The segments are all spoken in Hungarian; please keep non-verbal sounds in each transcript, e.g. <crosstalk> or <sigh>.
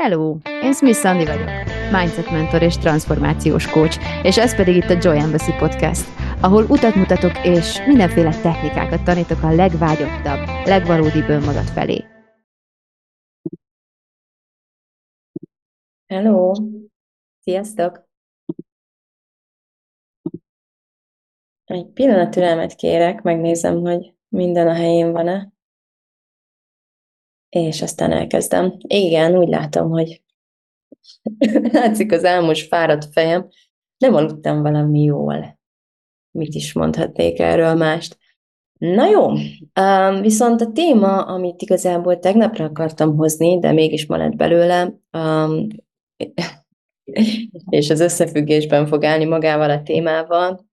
Hello! Én Smith Sandy vagyok, mindset mentor és transformációs coach, és ez pedig itt a Joy Embassy Podcast, ahol utat mutatok és mindenféle technikákat tanítok a legvágyottabb, legvalódibb önmagad felé. Hello! Sziasztok! Egy pillanat türelmet kérek, megnézem, hogy minden a helyén van-e. És aztán elkezdem. Igen, úgy látom, hogy <laughs> látszik az álmos fáradt fejem. Nem aludtam valami jól. Mit is mondhatnék erről mást? Na jó, viszont a téma, amit igazából tegnapra akartam hozni, de mégis ma lett belőle, <laughs> és az összefüggésben fog állni magával a témával,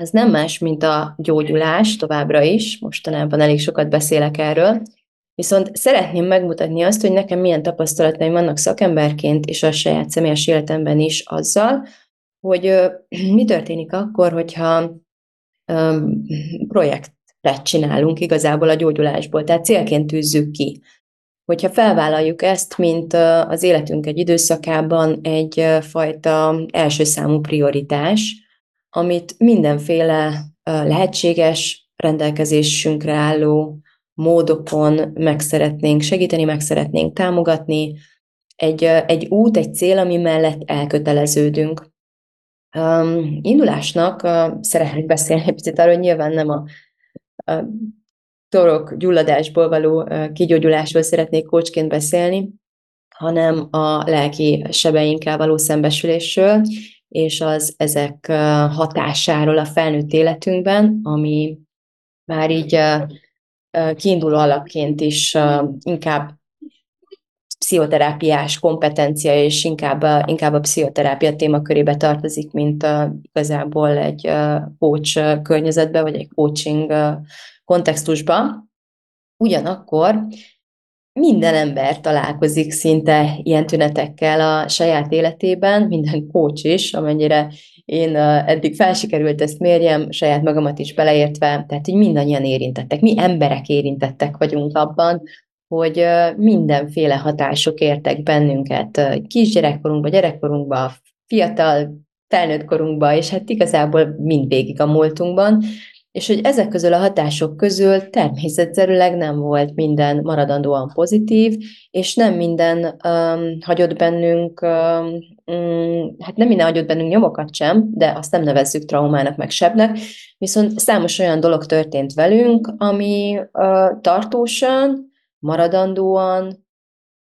az nem más, mint a gyógyulás továbbra is, mostanában elég sokat beszélek erről, Viszont szeretném megmutatni azt, hogy nekem milyen tapasztalataim vannak szakemberként, és a saját személyes életemben is azzal, hogy <clears throat> mi történik akkor, hogyha projektet csinálunk igazából a gyógyulásból, tehát célként tűzzük ki. Hogyha felvállaljuk ezt, mint az életünk egy időszakában egyfajta első számú prioritás, amit mindenféle lehetséges rendelkezésünkre álló módokon meg szeretnénk segíteni, meg szeretnénk támogatni, egy, egy út, egy cél, ami mellett elköteleződünk. Um, indulásnak uh, szeretnék beszélni egy picit arról, hogy nyilván nem a, a torok gyulladásból való uh, kigyógyulásról szeretnék kócsként beszélni, hanem a lelki sebeinkkel való szembesülésről, és az ezek uh, hatásáról a felnőtt életünkben, ami már így uh, kiinduló alapként is inkább pszichoterápiás kompetencia, és inkább, inkább a pszichoterápia témakörébe tartozik, mint igazából egy coach környezetbe, vagy egy coaching kontextusba. Ugyanakkor minden ember találkozik szinte ilyen tünetekkel a saját életében, minden coach is, amennyire én eddig felsikerült ezt mérjem, saját magamat is beleértve, tehát hogy mindannyian érintettek, mi emberek érintettek vagyunk abban, hogy mindenféle hatások értek bennünket kisgyerekkorunkban, gyerekkorunkban, fiatal, felnőtt korunkban, és hát igazából mindvégig a múltunkban, és hogy ezek közül a hatások közül természetszerűleg nem volt minden maradandóan pozitív, és nem minden um, hagyott bennünk, um, hát nem minden hagyott bennünk nyomokat sem, de azt nem nevezzük traumának meg sebnek, viszont számos olyan dolog történt velünk, ami uh, tartósan, maradandóan,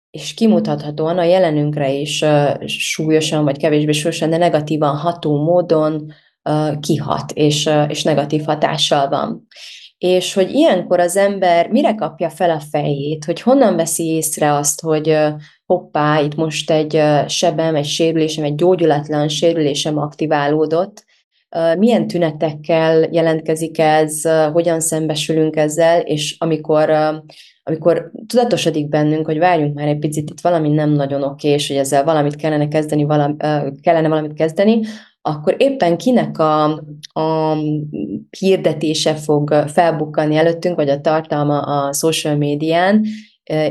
és kimutathatóan a jelenünkre is uh, súlyosan, vagy kevésbé súlyosan, de negatívan ható módon kihat, és, és negatív hatással van. És hogy ilyenkor az ember mire kapja fel a fejét, hogy honnan veszi észre azt, hogy hoppá, itt most egy sebem, egy sérülésem, egy gyógyulatlan sérülésem aktiválódott, milyen tünetekkel jelentkezik ez, hogyan szembesülünk ezzel, és amikor, amikor tudatosodik bennünk, hogy várjunk már egy picit, itt valami nem nagyon oké, és hogy ezzel valamit kellene kezdeni, valami, kellene valamit kezdeni, akkor éppen kinek a, a hirdetése fog felbukkani előttünk, vagy a tartalma a social médián,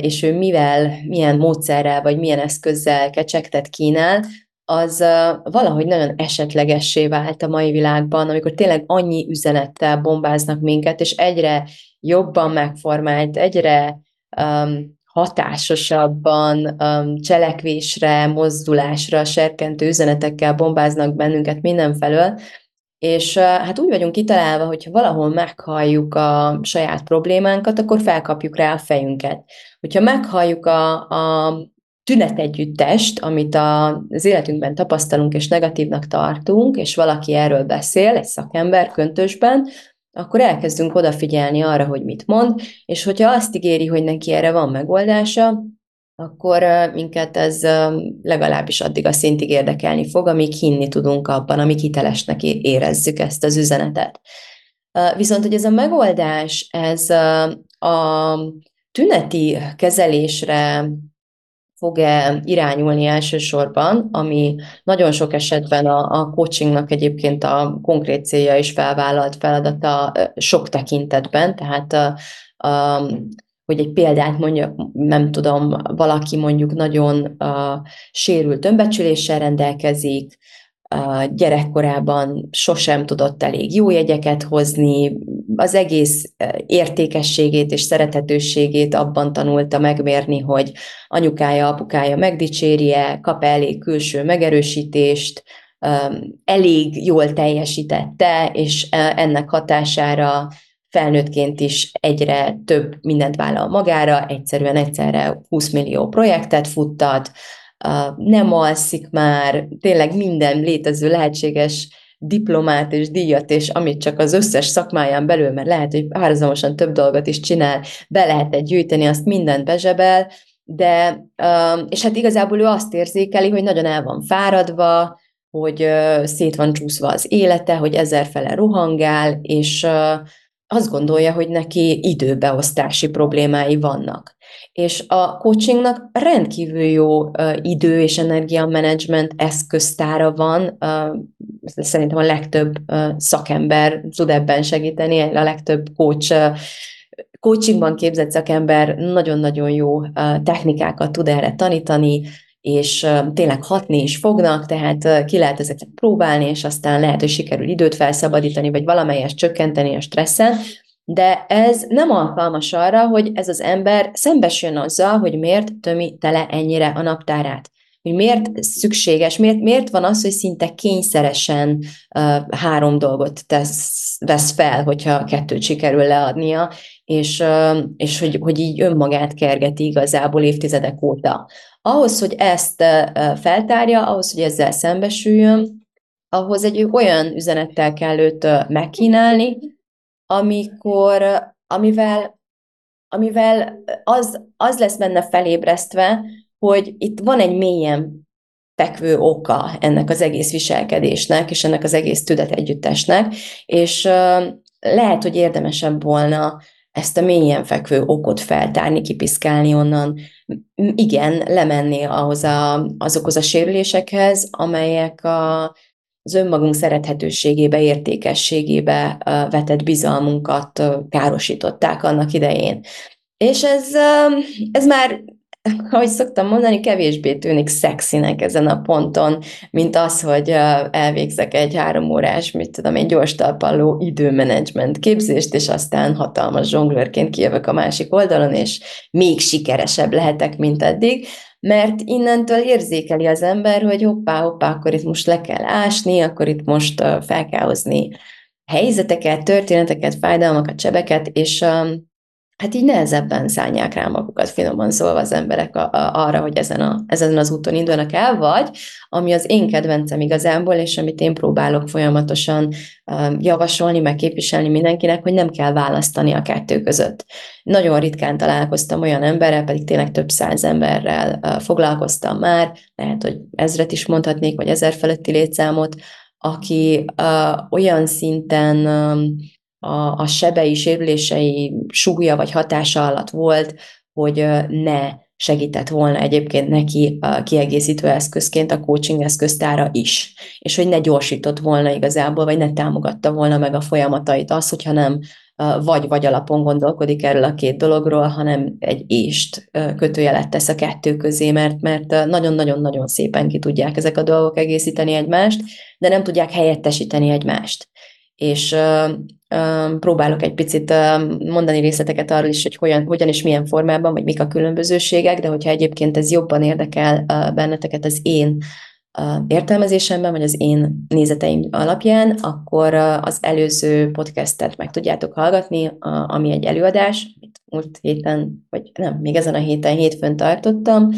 és ő mivel, milyen módszerrel, vagy milyen eszközzel kecsegtet kínál, az valahogy nagyon esetlegessé vált a mai világban, amikor tényleg annyi üzenettel bombáznak minket, és egyre jobban megformált, egyre um, hatásosabban cselekvésre, mozdulásra, serkentő üzenetekkel bombáznak bennünket mindenfelől, és hát úgy vagyunk kitalálva, hogyha valahol meghalljuk a saját problémánkat, akkor felkapjuk rá a fejünket. Hogyha meghalljuk a, a tünetegyüttest, amit az életünkben tapasztalunk és negatívnak tartunk, és valaki erről beszél, egy szakember köntösben, akkor elkezdünk odafigyelni arra, hogy mit mond, és hogyha azt ígéri, hogy neki erre van megoldása, akkor minket ez legalábbis addig a szintig érdekelni fog, amíg hinni tudunk abban, amíg hitelesnek érezzük ezt az üzenetet. Viszont, hogy ez a megoldás, ez a tüneti kezelésre fog-e irányulni elsősorban, ami nagyon sok esetben a, a coachingnak egyébként a konkrét célja és felvállalt feladata sok tekintetben, tehát a, a, hogy egy példát mondjak, nem tudom, valaki mondjuk nagyon uh, sérült önbecsüléssel rendelkezik, gyerekkorában sosem tudott elég jó jegyeket hozni, az egész értékességét és szerethetőségét abban tanulta megmérni, hogy anyukája, apukája megdicsérje, kap elég külső megerősítést, elég jól teljesítette, és ennek hatására felnőttként is egyre több mindent vállal magára, egyszerűen egyszerre 20 millió projektet futtat, nem alszik már, tényleg minden létező lehetséges diplomát és díjat, és amit csak az összes szakmáján belül, mert lehet, hogy párhuzamosan több dolgot is csinál, be lehet gyűjteni, azt mindent bezsebel, de, és hát igazából ő azt érzékeli, hogy nagyon el van fáradva, hogy szét van csúszva az élete, hogy ezerfele rohangál, és azt gondolja, hogy neki időbeosztási problémái vannak. És a coachingnak rendkívül jó idő és energiamenedzsment eszköztára van, szerintem a legtöbb szakember tud ebben segíteni, a legtöbb coach coachingban képzett szakember nagyon-nagyon jó technikákat tud erre tanítani, és tényleg hatni is fognak, tehát ki lehet ezeket próbálni, és aztán lehet, hogy sikerül időt felszabadítani, vagy valamelyest csökkenteni a stresszen, de ez nem alkalmas arra, hogy ez az ember szembesüljön azzal, hogy miért tömi tele ennyire a naptárát. Hogy miért szükséges, miért, miért van az, hogy szinte kényszeresen uh, három dolgot tesz, vesz fel, hogyha kettőt sikerül leadnia, és, és hogy, hogy így önmagát kergeti igazából évtizedek óta. Ahhoz, hogy ezt feltárja, ahhoz, hogy ezzel szembesüljön, ahhoz egy olyan üzenettel kell őt megkínálni, amikor, amivel, amivel az, az lesz benne felébresztve, hogy itt van egy mélyen fekvő oka ennek az egész viselkedésnek, és ennek az egész tüdet együttesnek, és lehet, hogy érdemesebb volna ezt a mélyen fekvő okot feltárni, kipiszkálni onnan, igen, lemenni ahhoz a, azokhoz a sérülésekhez, amelyek a, az önmagunk szerethetőségébe, értékességébe vetett bizalmunkat károsították annak idején. És ez, ez már ahogy szoktam mondani, kevésbé tűnik szexinek ezen a ponton, mint az, hogy elvégzek egy három órás, mit tudom, egy gyors talpalló időmenedzsment képzést, és aztán hatalmas zsonglőrként kijövök a másik oldalon, és még sikeresebb lehetek, mint eddig, mert innentől érzékeli az ember, hogy hoppá, hoppá, akkor itt most le kell ásni, akkor itt most fel kell hozni helyzeteket, történeteket, fájdalmakat, csebeket, és hát így nehezebben szállják rá magukat, finoman szólva az emberek a, a, arra, hogy ezen, a, ezen az úton indulnak el, vagy ami az én kedvencem igazából, és amit én próbálok folyamatosan uh, javasolni, meg képviselni mindenkinek, hogy nem kell választani a kettő között. Nagyon ritkán találkoztam olyan emberrel, pedig tényleg több száz emberrel uh, foglalkoztam már, lehet, hogy ezret is mondhatnék, vagy ezer feletti létszámot, aki uh, olyan szinten um, a, a sebei, sérülései súlya vagy hatása alatt volt, hogy ne segített volna egyébként neki a kiegészítő eszközként a coaching eszköztára is, és hogy ne gyorsított volna igazából, vagy ne támogatta volna meg a folyamatait az, hogyha nem vagy-vagy alapon gondolkodik erről a két dologról, hanem egy ést kötőjelet tesz a kettő közé, mert, mert nagyon-nagyon-nagyon szépen ki tudják ezek a dolgok egészíteni egymást, de nem tudják helyettesíteni egymást és próbálok egy picit mondani részleteket arról is, hogy hogyan, hogyan és milyen formában, vagy mik a különbözőségek, de hogyha egyébként ez jobban érdekel benneteket az én értelmezésemben, vagy az én nézeteim alapján, akkor az előző podcastet meg tudjátok hallgatni, ami egy előadás, amit múlt héten, vagy nem, még ezen a héten hétfőn tartottam,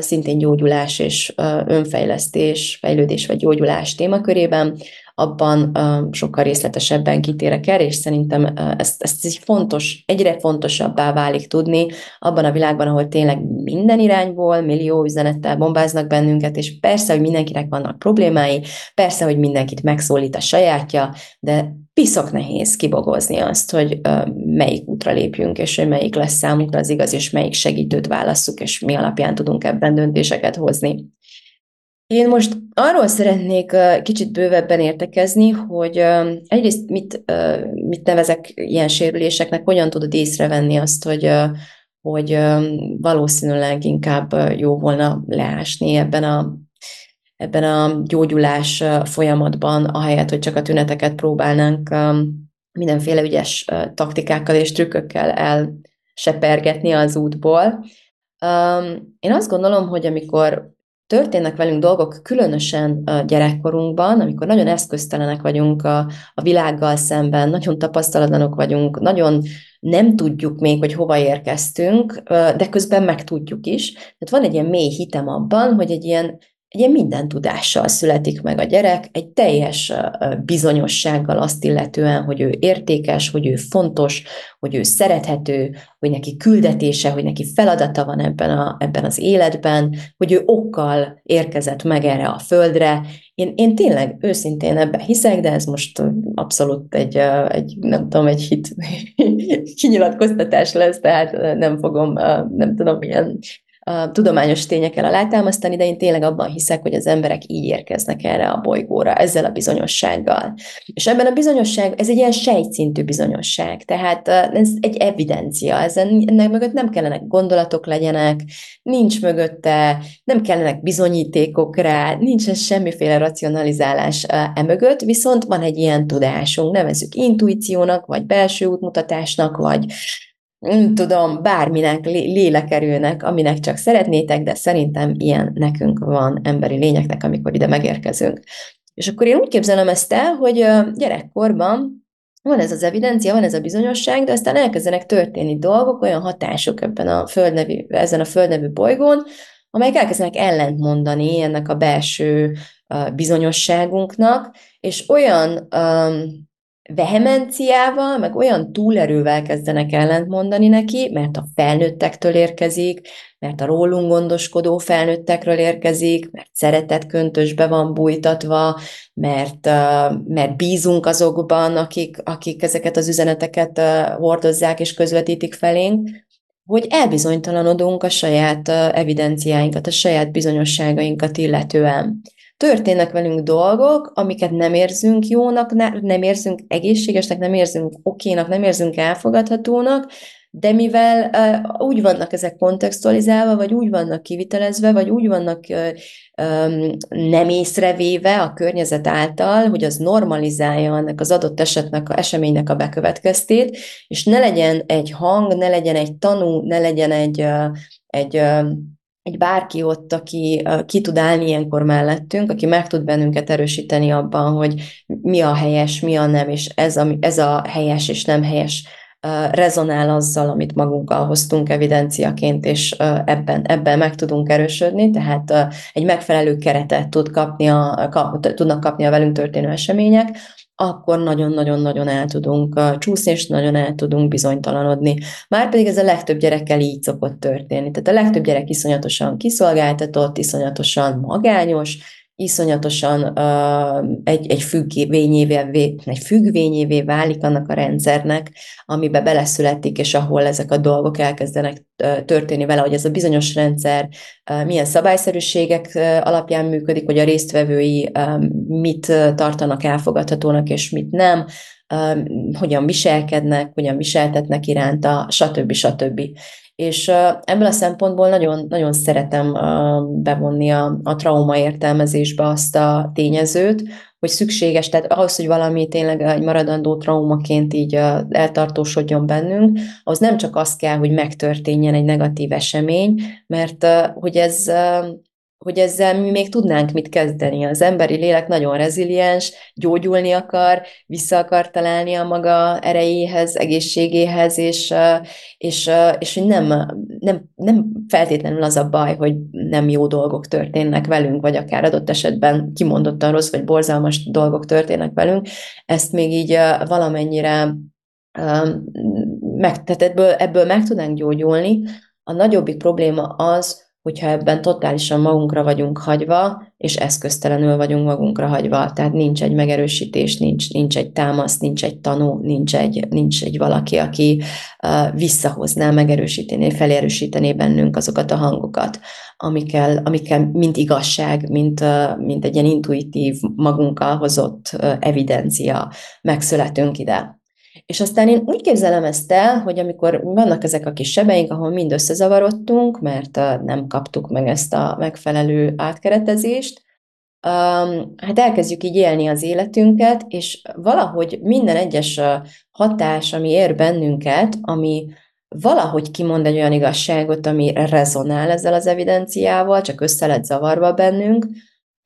szintén gyógyulás és önfejlesztés, fejlődés vagy gyógyulás témakörében, abban sokkal részletesebben kitérek erre, és szerintem ezt, ezt egy fontos, egyre fontosabbá válik tudni abban a világban, ahol tényleg minden irányból millió üzenettel bombáznak bennünket, és persze, hogy mindenkinek vannak problémái, persze, hogy mindenkit megszólít a sajátja, de piszok nehéz kibogozni azt, hogy melyik útra lépjünk, és hogy melyik lesz számunkra az igaz, és melyik segítőt válasszuk, és mi alapján tudunk ebben döntéseket hozni. Én most arról szeretnék kicsit bővebben értekezni, hogy egyrészt mit, mit nevezek ilyen sérüléseknek, hogyan tudod észrevenni azt, hogy, hogy valószínűleg inkább jó volna leásni ebben a, ebben a gyógyulás folyamatban, ahelyett, hogy csak a tüneteket próbálnánk mindenféle ügyes taktikákkal és trükkökkel elsepergetni az útból. Én azt gondolom, hogy amikor történnek velünk dolgok, különösen a gyerekkorunkban, amikor nagyon eszköztelenek vagyunk a, a világgal szemben, nagyon tapasztalatlanok vagyunk, nagyon nem tudjuk még, hogy hova érkeztünk, de közben meg tudjuk is. Tehát van egy ilyen mély hitem abban, hogy egy ilyen ilyen minden tudással születik meg a gyerek, egy teljes bizonyossággal azt illetően, hogy ő értékes, hogy ő fontos, hogy ő szerethető, hogy neki küldetése, hogy neki feladata van ebben, a, ebben az életben, hogy ő okkal érkezett meg erre a földre. Én, én tényleg őszintén ebben hiszek, de ez most abszolút egy, egy nem tudom, egy hit <laughs> kinyilatkoztatás lesz, tehát nem fogom, nem tudom, ilyen a tudományos tényekkel alátámasztani, de én tényleg abban hiszek, hogy az emberek így érkeznek erre a bolygóra, ezzel a bizonyossággal. És ebben a bizonyosság, ez egy ilyen sejtszintű bizonyosság, tehát ez egy evidencia, ezen, ennek mögött nem kellenek gondolatok legyenek, nincs mögötte, nem kellenek bizonyítékok rá, nincs semmiféle racionalizálás e mögött, viszont van egy ilyen tudásunk, nevezük intuíciónak, vagy belső útmutatásnak, vagy tudom, bárminek, lélekerülnek, aminek csak szeretnétek, de szerintem ilyen nekünk van emberi lényeknek, amikor ide megérkezünk. És akkor én úgy képzelem ezt el, hogy gyerekkorban van ez az evidencia, van ez a bizonyosság, de aztán elkezdenek történni dolgok, olyan hatások ebben a földnevű, ezen a földnevű bolygón, amelyek elkezdenek ellentmondani ennek a belső bizonyosságunknak, és olyan um, vehemenciával, meg olyan túlerővel kezdenek ellentmondani neki, mert a felnőttektől érkezik, mert a rólunk gondoskodó felnőttekről érkezik, mert szeretet köntösbe van bújtatva, mert, mert bízunk azokban, akik, akik ezeket az üzeneteket hordozzák és közvetítik felénk, hogy elbizonytalanodunk a saját evidenciáinkat, a saját bizonyosságainkat illetően történnek velünk dolgok, amiket nem érzünk jónak, nem érzünk egészségesnek, nem érzünk okénak, nem érzünk elfogadhatónak, de mivel uh, úgy vannak ezek kontextualizálva, vagy úgy vannak kivitelezve, vagy úgy vannak uh, um, nem észrevéve a környezet által, hogy az normalizálja ennek az adott esetnek, a eseménynek a bekövetkeztét, és ne legyen egy hang, ne legyen egy tanú, ne legyen egy, uh, egy uh, egy bárki ott, aki ki tud állni ilyenkor mellettünk, aki meg tud bennünket erősíteni abban, hogy mi a helyes, mi a nem, és ez a, ez a helyes és nem helyes rezonál azzal, amit magunkkal hoztunk evidenciaként, és ebben, ebben meg tudunk erősödni, tehát egy megfelelő keretet tud kapni a, kap, tudnak kapni a velünk történő események, akkor nagyon-nagyon-nagyon el tudunk csúszni, és nagyon el tudunk bizonytalanodni. Márpedig ez a legtöbb gyerekkel így szokott történni. Tehát a legtöbb gyerek iszonyatosan kiszolgáltatott, iszonyatosan magányos, iszonyatosan uh, egy, egy, függvényévé, egy függvényévé válik annak a rendszernek, amibe beleszületik, és ahol ezek a dolgok elkezdenek történni vele, hogy ez a bizonyos rendszer uh, milyen szabályszerűségek uh, alapján működik, hogy a résztvevői uh, mit tartanak elfogadhatónak, és mit nem, hogyan viselkednek, hogyan viseltetnek iránta, stb. stb. És ebből a szempontból nagyon, nagyon szeretem bevonni a, a trauma értelmezésbe azt a tényezőt, hogy szükséges, tehát ahhoz, hogy valami tényleg egy maradandó traumaként így eltartósodjon bennünk, az nem csak az kell, hogy megtörténjen egy negatív esemény, mert hogy ez hogy ezzel mi még tudnánk mit kezdeni. Az emberi lélek nagyon reziliens, gyógyulni akar, vissza akar találni a maga erejéhez, egészségéhez, és, és, és nem, nem, nem feltétlenül az a baj, hogy nem jó dolgok történnek velünk, vagy akár adott esetben kimondottan rossz, vagy borzalmas dolgok történnek velünk, ezt még így valamennyire meg, tehát ebből, ebből meg tudnánk gyógyulni. A nagyobbik probléma az, hogyha ebben totálisan magunkra vagyunk hagyva, és eszköztelenül vagyunk magunkra hagyva. Tehát nincs egy megerősítés, nincs, nincs egy támasz, nincs egy tanú, nincs egy, nincs egy valaki, aki uh, visszahozná, megerősítené, felerősítené bennünk azokat a hangokat, amikkel, amikkel mint igazság, mint, uh, mint egy ilyen intuitív, magunkkal hozott uh, evidencia megszületünk ide. És aztán én úgy képzelem ezt el, hogy amikor vannak ezek a kis sebeink, ahol mind összezavarodtunk, mert nem kaptuk meg ezt a megfelelő átkeretezést, hát elkezdjük így élni az életünket, és valahogy minden egyes hatás, ami ér bennünket, ami valahogy kimond egy olyan igazságot, ami rezonál ezzel az evidenciával, csak össze lett zavarva bennünk,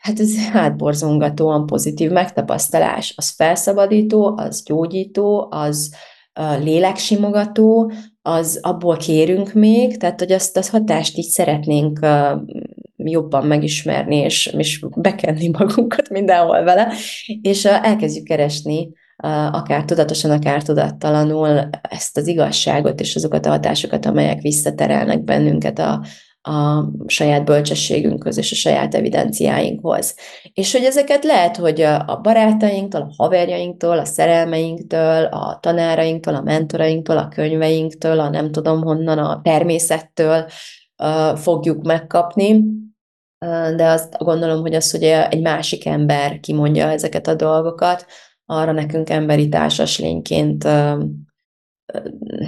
Hát ez hátborzongatóan pozitív megtapasztalás. Az felszabadító, az gyógyító, az léleksimogató, az abból kérünk még, tehát hogy azt az hatást így szeretnénk jobban megismerni, és, és bekenni magunkat mindenhol vele, és elkezdjük keresni akár tudatosan, akár tudattalanul ezt az igazságot és azokat a hatásokat, amelyek visszaterelnek bennünket a, a saját bölcsességünkhöz és a saját evidenciáinkhoz. És hogy ezeket lehet, hogy a barátainktól, a haverjainktól, a szerelmeinktől, a tanárainktól, a mentorainktól, a könyveinktől, a nem tudom honnan, a természettől fogjuk megkapni, de azt gondolom, hogy az, hogy egy másik ember kimondja ezeket a dolgokat, arra nekünk emberi társas lényként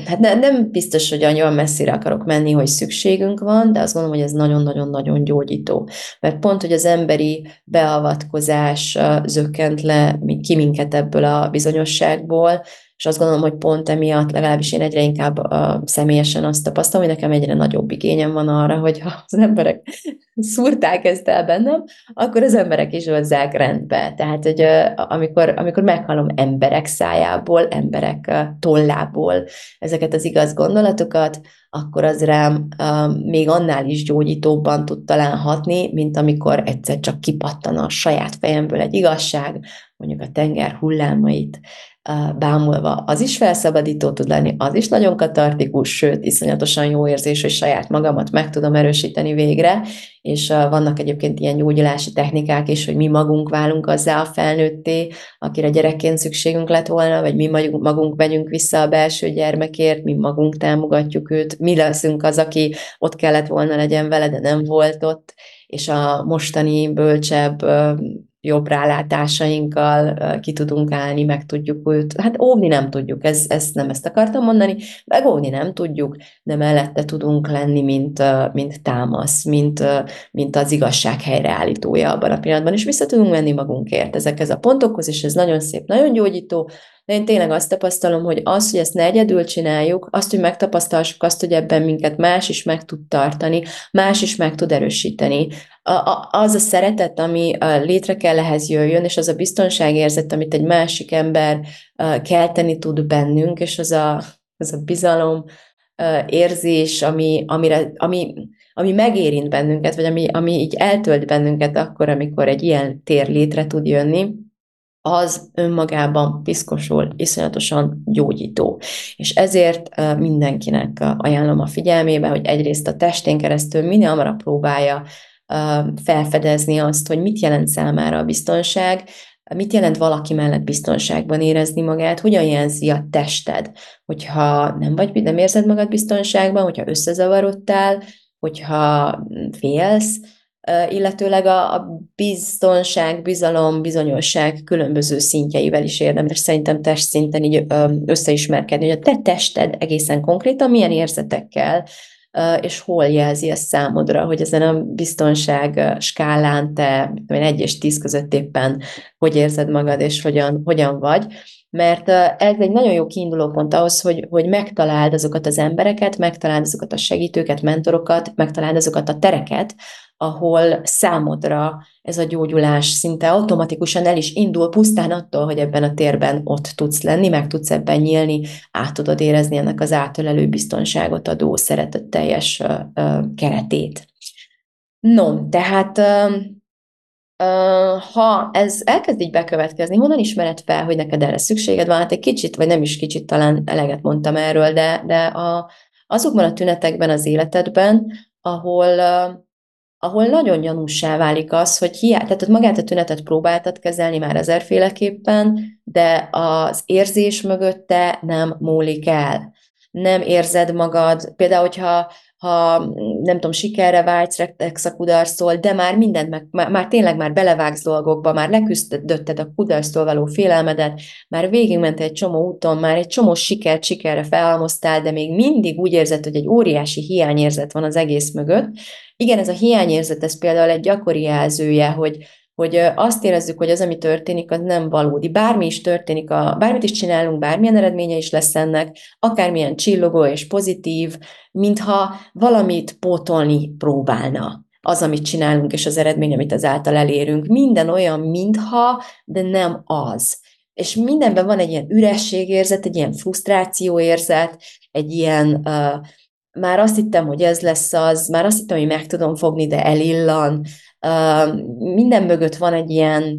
hát ne, nem biztos, hogy olyan messzire akarok menni, hogy szükségünk van, de azt gondolom, hogy ez nagyon-nagyon-nagyon gyógyító. Mert pont, hogy az emberi beavatkozás zökkent le ki minket ebből a bizonyosságból, és azt gondolom, hogy pont emiatt legalábbis én egyre inkább uh, személyesen azt tapasztalom, hogy nekem egyre nagyobb igényem van arra, hogy ha az emberek <laughs> szúrták ezt el bennem, akkor az emberek is hozzák rendbe. Tehát, hogy amikor, amikor meghallom emberek szájából, emberek tollából ezeket az igaz gondolatokat, akkor az rám uh, még annál is gyógyítóbban tud talán hatni, mint amikor egyszer csak kipattan a saját fejemből egy igazság, mondjuk a tenger hullámait bámulva, az is felszabadító tud lenni, az is nagyon katartikus, sőt, iszonyatosan jó érzés, hogy saját magamat meg tudom erősíteni végre, és vannak egyébként ilyen gyógyulási technikák is, hogy mi magunk válunk azzá a felnőtté, akire gyerekként szükségünk lett volna, vagy mi magunk megyünk vissza a belső gyermekért, mi magunk támogatjuk őt, mi leszünk az, aki ott kellett volna legyen vele, de nem volt ott, és a mostani bölcsebb jobb rálátásainkkal ki tudunk állni, meg tudjuk őt, hát óvni nem tudjuk, ez, ezt nem ezt akartam mondani, megóvni nem tudjuk, de mellette tudunk lenni, mint, mint támasz, mint, mint az igazság helyreállítója abban a pillanatban, és vissza tudunk menni magunkért. Ezekhez a pontokhoz, és ez nagyon szép, nagyon gyógyító, de én tényleg azt tapasztalom, hogy az, hogy ezt ne egyedül csináljuk, azt, hogy megtapasztalsuk azt, hogy ebben minket más is meg tud tartani, más is meg tud erősíteni. A, a, az a szeretet, ami létre kell ehhez jöjjön, és az a biztonságérzet, amit egy másik ember kelteni tud bennünk, és az a, az a bizalom, érzés, ami, amire, ami, ami megérint bennünket, vagy ami, ami így eltölt bennünket akkor, amikor egy ilyen tér létre tud jönni, az önmagában piszkosul, iszonyatosan gyógyító. És ezért mindenkinek ajánlom a figyelmébe, hogy egyrészt a testén keresztül minél hamarabb próbálja felfedezni azt, hogy mit jelent számára a biztonság, mit jelent valaki mellett biztonságban érezni magát, hogyan jelzi a tested, hogyha nem vagy, nem érzed magad biztonságban, hogyha összezavarodtál, hogyha félsz, illetőleg a, a biztonság, bizalom, bizonyosság különböző szintjeivel is érdemes szerintem testszinten így összeismerkedni, hogy a te tested egészen konkrétan milyen érzetekkel, és hol jelzi ezt számodra, hogy ezen a biztonság skálán te egy és tíz között éppen hogy érzed magad, és hogyan, hogyan vagy. Mert ez egy nagyon jó kiinduló pont ahhoz, hogy, hogy megtaláld azokat az embereket, megtaláld azokat a segítőket, mentorokat, megtaláld azokat a tereket, ahol számodra ez a gyógyulás szinte automatikusan el is indul, pusztán attól, hogy ebben a térben ott tudsz lenni, meg tudsz ebben nyílni, át tudod érezni ennek az átölelő biztonságot adó szeretetteljes keretét. No, tehát ha ez elkezd így bekövetkezni, honnan ismered fel, hogy neked erre szükséged van? Hát egy kicsit, vagy nem is kicsit, talán eleget mondtam erről, de, de a, azokban a tünetekben az életedben, ahol ahol nagyon gyanúsá válik az, hogy hiá, tehát magát a tünetet próbáltad kezelni már ezerféleképpen, de az érzés mögötte nem múlik el. Nem érzed magad, például, hogyha ha nem tudom, sikerre vágysz, rektegsz a kudarctól, de már mindent, meg, már, már tényleg már belevágsz dolgokba, már leküzdötted a kudarctól való félelmedet, már végigmentél egy csomó úton, már egy csomó sikert sikerre felhalmoztál, de még mindig úgy érzed, hogy egy óriási hiányérzet van az egész mögött. Igen, ez a hiányérzet, ez például egy gyakori jelzője, hogy hogy azt érezzük, hogy az, ami történik, az nem valódi. Bármi is történik, a, bármit is csinálunk, bármilyen eredménye is lesz ennek, akármilyen csillogó és pozitív, mintha valamit pótolni próbálna az, amit csinálunk, és az eredmény, amit azáltal elérünk. Minden olyan, mintha, de nem az. És mindenben van egy ilyen ürességérzet, egy ilyen frusztrációérzet, egy ilyen uh, már azt hittem, hogy ez lesz az, már azt hittem, hogy meg tudom fogni, de elillan, minden mögött van egy ilyen,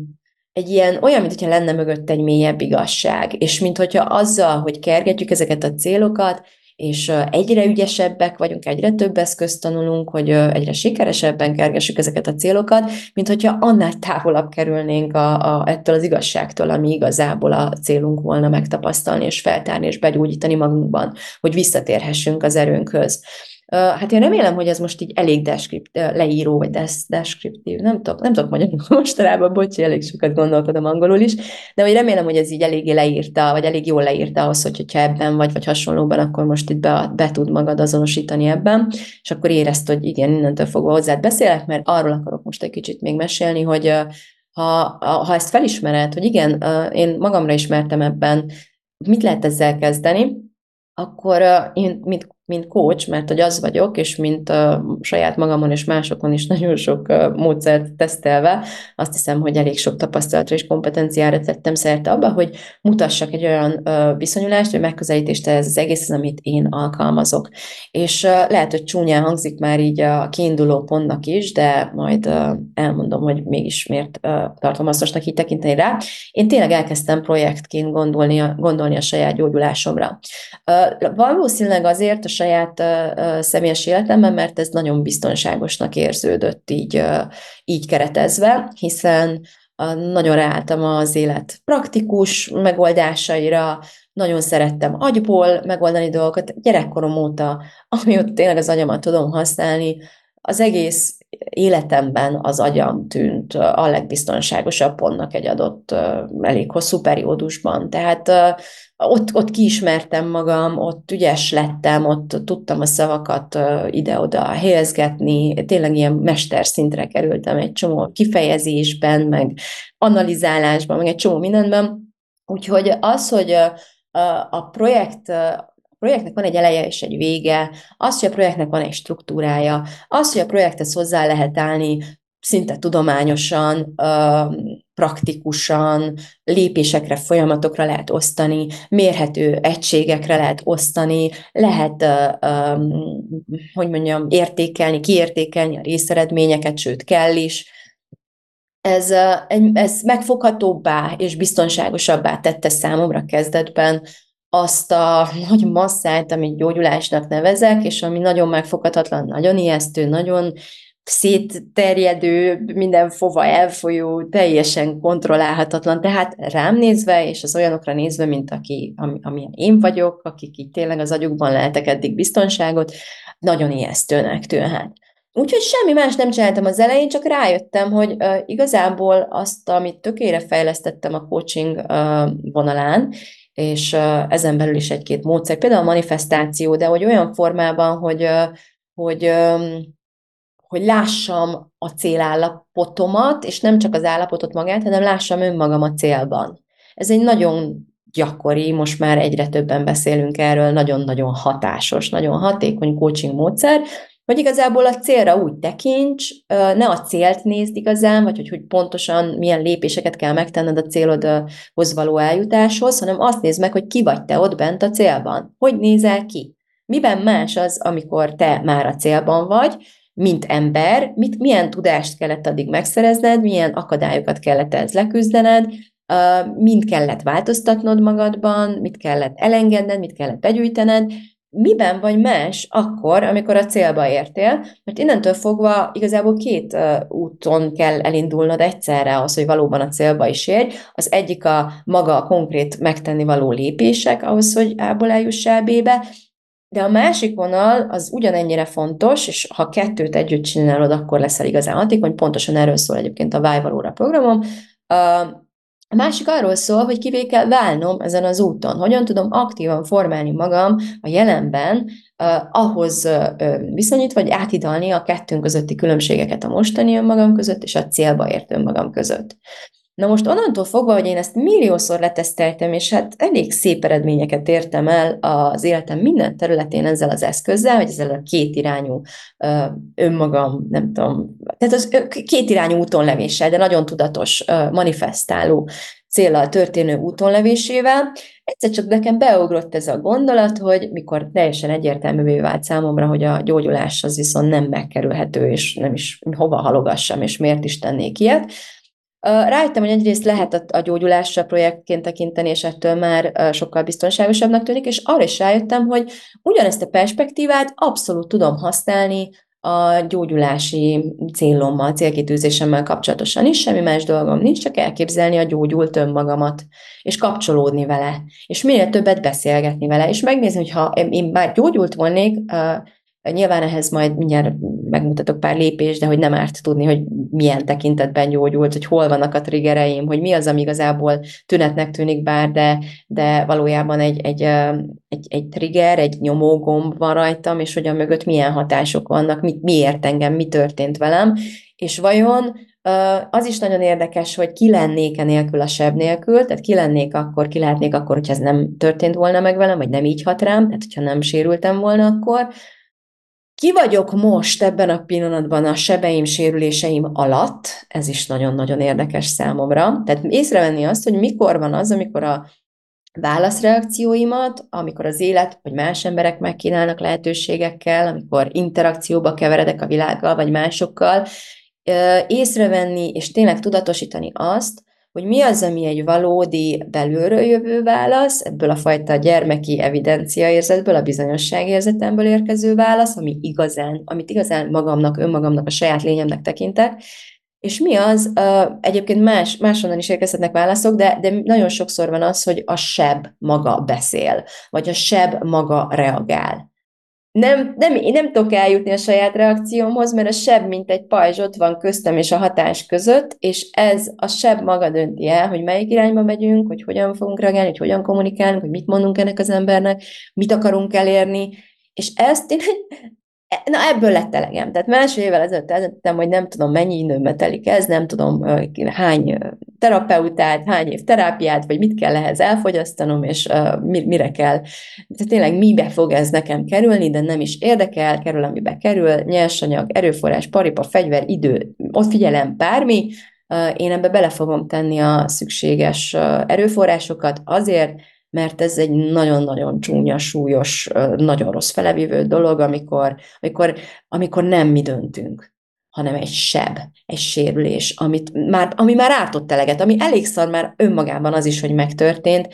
egy ilyen, olyan, mintha lenne mögött egy mélyebb igazság, és mintha azzal, hogy kergetjük ezeket a célokat, és egyre ügyesebbek vagyunk, egyre több eszközt tanulunk, hogy egyre sikeresebben kergessük ezeket a célokat, mint hogyha annál távolabb kerülnénk a, a, ettől az igazságtól, ami igazából a célunk volna megtapasztalni, és feltárni, és begyógyítani magunkban, hogy visszatérhessünk az erőnkhöz. Hát én remélem, hogy ez most így elég deskript, leíró, vagy des, deskriptív, nem tudok, nem tudok magyarul <laughs> mostanában, bocsi, elég sokat gondolkodom angolul is, de hogy remélem, hogy ez így eléggé leírta, vagy elég jól leírta ahhoz, hogy, hogyha ebben vagy, vagy hasonlóban, akkor most itt be, be tud magad azonosítani ebben, és akkor érezt, hogy igen, innentől fogva hozzád beszélek, mert arról akarok most egy kicsit még mesélni, hogy ha, ha ezt felismered, hogy igen, én magamra ismertem ebben, mit lehet ezzel kezdeni, akkor én, mint mint coach, mert hogy az vagyok, és mint a saját magamon és másokon is <laughs> nagyon sok módszert tesztelve, azt hiszem, hogy elég sok tapasztalatra és kompetenciára tettem szerte abba, hogy mutassak egy olyan viszonyulást, vagy megközelítést ez az egész, amit én alkalmazok. És lehet, hogy csúnyán hangzik már így a kiinduló pontnak is, de majd elmondom, hogy mégis miért tartom hasznosnak így tekinteni rá. Én tényleg elkezdtem projektként gondolni a, gondolni a saját gyógyulásomra. Valószínűleg azért a saját személyes életemben, mert ez nagyon biztonságosnak érződött így, így keretezve, hiszen nagyon ráálltam az élet praktikus megoldásaira, nagyon szerettem agyból megoldani dolgokat, gyerekkorom óta, amióta tényleg az agyamat tudom használni, az egész életemben az agyam tűnt a legbiztonságosabb pontnak egy adott elég hosszú periódusban. Tehát ott, ott kiismertem magam, ott ügyes lettem, ott tudtam a szavakat ide-oda helyezgetni, tényleg ilyen mesterszintre kerültem egy csomó kifejezésben, meg analizálásban, meg egy csomó mindenben. Úgyhogy az, hogy a projekt a projektnek van egy eleje és egy vége, az, hogy a projektnek van egy struktúrája, az, hogy a projekthez hozzá lehet állni szinte tudományosan, praktikusan, lépésekre, folyamatokra lehet osztani, mérhető egységekre lehet osztani, lehet, hogy mondjam, értékelni, kiértékelni a részeredményeket, sőt kell is. Ez, ez megfoghatóbbá és biztonságosabbá tette számomra kezdetben azt a nagy masszát, amit gyógyulásnak nevezek, és ami nagyon megfoghatatlan, nagyon ijesztő, nagyon szétterjedő, minden fova elfolyó, teljesen kontrollálhatatlan. Tehát rám nézve, és az olyanokra nézve, mint aki, ami, amilyen én vagyok, akik így tényleg az agyukban lehetek eddig biztonságot, nagyon ijesztőnek tűnhet. Úgyhogy semmi más nem csináltam az elején, csak rájöttem, hogy uh, igazából azt, amit tökére fejlesztettem a coaching uh, vonalán, és uh, ezen belül is egy-két módszer, például a manifestáció, de hogy olyan formában, hogy, uh, hogy um, hogy lássam a célállapotomat, és nem csak az állapotot magát, hanem lássam önmagam a célban. Ez egy nagyon gyakori, most már egyre többen beszélünk erről, nagyon-nagyon hatásos, nagyon hatékony coaching módszer, hogy igazából a célra úgy tekints, ne a célt nézd igazán, vagy hogy, hogy pontosan milyen lépéseket kell megtenned a célodhoz való eljutáshoz, hanem azt nézd meg, hogy ki vagy te ott bent a célban. Hogy nézel ki? Miben más az, amikor te már a célban vagy, mint ember, mit, milyen tudást kellett addig megszerezned, milyen akadályokat kellett ez leküzdened, mind kellett változtatnod magadban, mit kellett elengedned, mit kellett begyűjtened, miben vagy más akkor, amikor a célba értél, mert innentől fogva igazából két úton kell elindulnod egyszerre az, hogy valóban a célba is érj. Az egyik a maga a konkrét megtenni való lépések ahhoz, hogy A-ból eljuss el B-be, de a másik vonal az ugyanennyire fontos, és ha kettőt együtt csinálod, akkor leszel igazán hatékony, pontosan erről szól egyébként a Vájvalóra programom. A másik arról szól, hogy kivé kell válnom ezen az úton. Hogyan tudom aktívan formálni magam a jelenben, ahhoz uh, viszonyítva, vagy átidalni a kettőnk közötti különbségeket a mostani önmagam között és a célba ért önmagam között. Na most onnantól fogva, hogy én ezt milliószor leteszteltem, és hát elég szép eredményeket értem el az életem minden területén ezzel az eszközzel, vagy ezzel a kétirányú önmagam, nem tudom, tehát az kétirányú útonlevéssel, de nagyon tudatos, manifestáló célral történő útonlevésével, egyszer csak nekem beugrott ez a gondolat, hogy mikor teljesen egyértelművé vált számomra, hogy a gyógyulás az viszont nem megkerülhető, és nem is hova halogassam, és miért is tennék ilyet, Rájöttem, hogy egyrészt lehet a, gyógyulásra projektként tekinteni, és ettől már sokkal biztonságosabbnak tűnik, és arra is rájöttem, hogy ugyanezt a perspektívát abszolút tudom használni a gyógyulási célommal, célkitűzésemmel kapcsolatosan is, semmi más dolgom nincs, csak elképzelni a gyógyult önmagamat, és kapcsolódni vele, és minél többet beszélgetni vele, és megnézni, hogy ha én már gyógyult volnék, Nyilván ehhez majd mindjárt megmutatok pár lépést, de hogy nem árt tudni, hogy milyen tekintetben gyógyult, hogy hol vannak a triggereim, hogy mi az, ami igazából tünetnek tűnik bár, de, de valójában egy, egy, egy, egy trigger, egy nyomógomb van rajtam, és hogy a mögött milyen hatások vannak, mit, miért engem, mi történt velem, és vajon az is nagyon érdekes, hogy ki lennék nélkül a seb nélkül, tehát ki lennék akkor, ki lehetnék akkor, hogyha ez nem történt volna meg velem, vagy nem így hat rám, tehát hogyha nem sérültem volna akkor, ki vagyok most ebben a pillanatban a sebeim, sérüléseim alatt, ez is nagyon-nagyon érdekes számomra. Tehát észrevenni azt, hogy mikor van az, amikor a válaszreakcióimat, amikor az élet vagy más emberek megkínálnak lehetőségekkel, amikor interakcióba keveredek a világgal vagy másokkal, észrevenni és tényleg tudatosítani azt, hogy mi az, ami egy valódi belülről jövő válasz, ebből a fajta gyermeki evidenciaérzetből, a bizonyosságérzetemből érkező válasz, ami igazán, amit igazán magamnak, önmagamnak, a saját lényemnek tekintek, és mi az, uh, egyébként más, máshonnan is érkezhetnek válaszok, de, de nagyon sokszor van az, hogy a seb maga beszél, vagy a seb maga reagál nem, nem, én nem tudok eljutni a saját reakciómhoz, mert a seb, mint egy pajzs ott van köztem és a hatás között, és ez a seb maga dönti el, hogy melyik irányba megyünk, hogy hogyan fogunk reagálni, hogy hogyan kommunikálunk, hogy mit mondunk ennek az embernek, mit akarunk elérni, és ezt én Na ebből lett elegem. Tehát másfél évvel ezelőtt eldöntöttem, hogy nem tudom, mennyi időmbe telik ez, nem tudom, hány terapeutát, hány év terápiát, vagy mit kell ehhez elfogyasztanom, és uh, mire kell. Tehát tényleg mibe fog ez nekem kerülni, de nem is érdekel, kerül, amibe kerül, nyersanyag, erőforrás, paripa, fegyver, idő, ott figyelem, bármi, uh, én ebbe bele fogom tenni a szükséges uh, erőforrásokat azért, mert ez egy nagyon-nagyon csúnya, súlyos, nagyon rossz felevívő dolog, amikor, amikor, amikor nem mi döntünk hanem egy seb, egy sérülés, amit már, ami már ártott eleget, ami elégszar már önmagában az is, hogy megtörtént,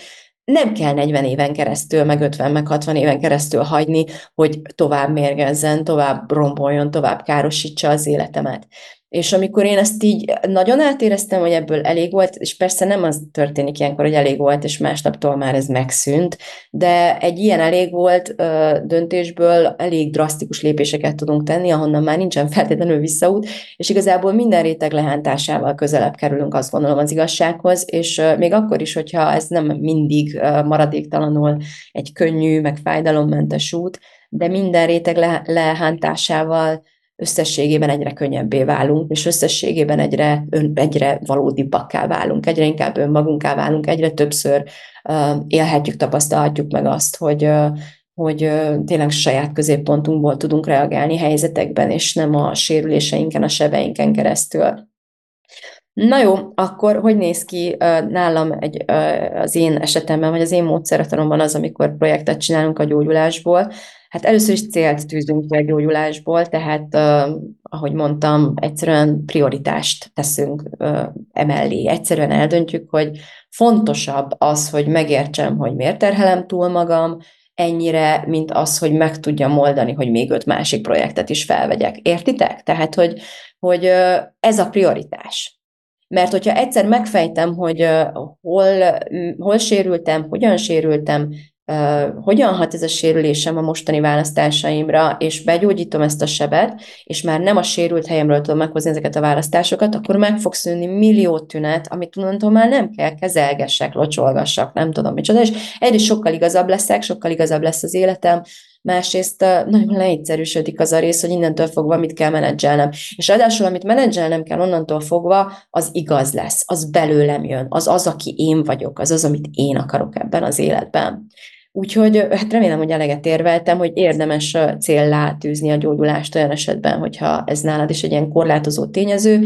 nem kell 40 éven keresztül, meg 50, meg 60 éven keresztül hagyni, hogy tovább mérgezzen, tovább romboljon, tovább károsítsa az életemet. És amikor én ezt így nagyon átéreztem, hogy ebből elég volt, és persze nem az történik ilyenkor, hogy elég volt, és másnaptól már ez megszűnt, de egy ilyen elég volt ö, döntésből elég drasztikus lépéseket tudunk tenni, ahonnan már nincsen feltétlenül visszaút, és igazából minden réteg lehántásával közelebb kerülünk, azt gondolom az igazsághoz, és ö, még akkor is, hogyha ez nem mindig ö, maradéktalanul egy könnyű, meg fájdalommentes út, de minden réteg le, lehántásával összességében egyre könnyebbé válunk, és összességében egyre, ön, egyre valódibbakká válunk, egyre inkább önmagunká válunk, egyre többször uh, élhetjük, tapasztalhatjuk meg azt, hogy, uh, hogy uh, tényleg saját középpontunkból tudunk reagálni helyzetekben, és nem a sérüléseinken, a sebeinken keresztül. Na jó, akkor hogy néz ki nálam egy, az én esetemben, vagy az én módszertanomban az, amikor projektet csinálunk a gyógyulásból? Hát először is célt tűzünk ki a gyógyulásból, tehát uh, ahogy mondtam, egyszerűen prioritást teszünk uh, emellé. Egyszerűen eldöntjük, hogy fontosabb az, hogy megértsem, hogy miért terhelem túl magam, ennyire, mint az, hogy meg tudjam oldani, hogy még öt másik projektet is felvegyek. Értitek? Tehát, hogy, hogy ez a prioritás. Mert hogyha egyszer megfejtem, hogy hol, hol sérültem, hogyan sérültem, hogyan hat ez a sérülésem a mostani választásaimra, és begyógyítom ezt a sebet, és már nem a sérült helyemről tudom meghozni ezeket a választásokat, akkor meg fog szűnni millió tünet, amit tudantól már nem kell kezelgessek, locsolgassak, nem tudom micsoda, és egyrészt sokkal igazabb leszek, sokkal igazabb lesz az életem, másrészt nagyon leegyszerűsödik az a rész, hogy innentől fogva mit kell menedzselnem. És ráadásul, amit menedzselnem kell onnantól fogva, az igaz lesz, az belőlem jön, az az, aki én vagyok, az az, amit én akarok ebben az életben. Úgyhogy hát remélem, hogy eleget érveltem, hogy érdemes céllá tűzni a gyógyulást olyan esetben, hogyha ez nálad is egy ilyen korlátozó tényező,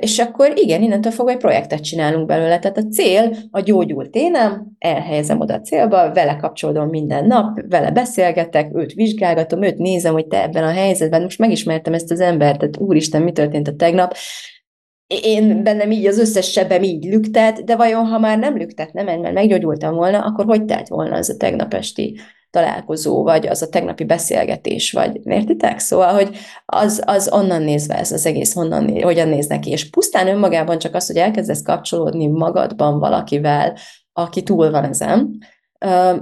és akkor igen, innentől fogva egy projektet csinálunk belőle. Tehát a cél a gyógyult énem, elhelyezem oda a célba, vele kapcsolódom minden nap, vele beszélgetek, őt vizsgálgatom, őt nézem, hogy te ebben a helyzetben, most megismertem ezt az embert, tehát úristen, mi történt a tegnap, én bennem így az összes sebem így lüktet, de vajon ha már nem lüktet, nem, mert meggyógyultam volna, akkor hogy telt volna az a tegnap esti találkozó, vagy az a tegnapi beszélgetés, vagy értitek? Szóval, hogy az, az onnan nézve ez az egész, honnan, hogyan néz neki, és pusztán önmagában csak az, hogy elkezdesz kapcsolódni magadban valakivel, aki túl van ezen,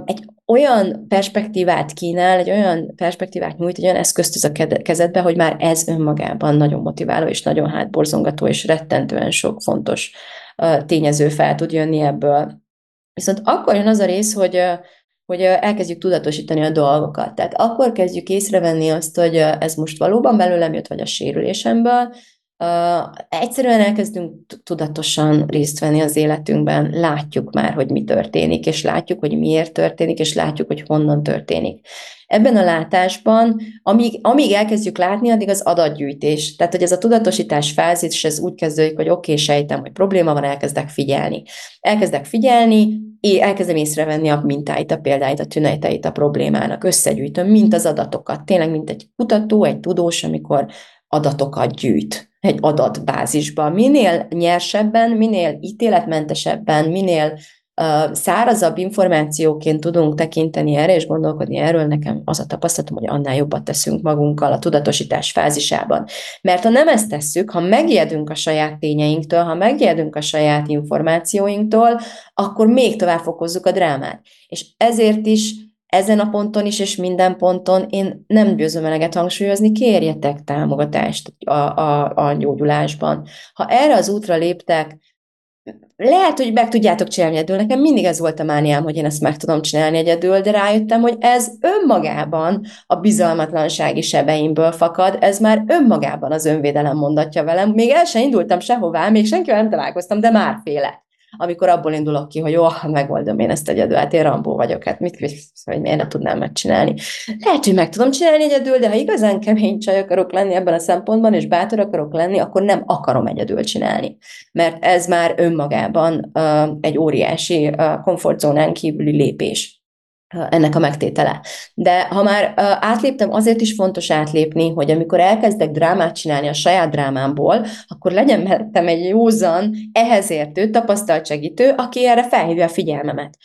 egy olyan perspektívát kínál, egy olyan perspektívát nyújt, egy olyan eszközt az a kezedbe, hogy már ez önmagában nagyon motiváló, és nagyon hátborzongató, és rettentően sok fontos tényező fel tud jönni ebből. Viszont akkor jön az a rész, hogy hogy elkezdjük tudatosítani a dolgokat. Tehát akkor kezdjük észrevenni azt, hogy ez most valóban belőlem jött, vagy a sérülésemből, Uh, egyszerűen elkezdünk tudatosan részt venni az életünkben, látjuk már, hogy mi történik, és látjuk, hogy miért történik, és látjuk, hogy honnan történik. Ebben a látásban, amíg, amíg elkezdjük látni, addig az adatgyűjtés. Tehát, hogy ez a tudatosítás fázis, ez úgy kezdődik, hogy oké, okay, sejtem, hogy probléma van, elkezdek figyelni. Elkezdek figyelni, elkezdem észrevenni a mintáit, a példáit, a tüneteit a problémának, összegyűjtöm, mint az adatokat. Tényleg, mint egy kutató, egy tudós, amikor adatokat gyűjt egy adatbázisba. Minél nyersebben, minél ítéletmentesebben, minél szárazabb információként tudunk tekinteni erre, és gondolkodni erről, nekem az a tapasztalatom, hogy annál jobbat teszünk magunkkal a tudatosítás fázisában. Mert ha nem ezt tesszük, ha megijedünk a saját tényeinktől, ha megijedünk a saját információinktól, akkor még tovább fokozzuk a drámát. És ezért is ezen a ponton is, és minden ponton én nem győzöm eleget hangsúlyozni, kérjetek támogatást a, a, a gyógyulásban. Ha erre az útra léptek, lehet, hogy meg tudjátok csinálni egyedül. Nekem mindig ez volt a mániám, hogy én ezt meg tudom csinálni egyedül, de rájöttem, hogy ez önmagában a bizalmatlansági sebeimből fakad, ez már önmagában az önvédelem mondatja velem. Még el sem indultam sehová, még senkivel nem találkoztam, de már félek amikor abból indulok ki, hogy jó, megoldom én ezt egyedül, hát én Rambó vagyok, hát mit, hogy miért ne tudnám megcsinálni. Lehet, hogy meg tudom csinálni egyedül, de ha igazán kemény csaj akarok lenni ebben a szempontban, és bátor akarok lenni, akkor nem akarom egyedül csinálni. Mert ez már önmagában uh, egy óriási uh, komfortzónán kívüli lépés ennek a megtétele. De ha már átléptem, azért is fontos átlépni, hogy amikor elkezdek drámát csinálni a saját drámámból, akkor legyen mellettem egy józan, ehhez értő, tapasztalt segítő, aki erre felhívja a figyelmemet.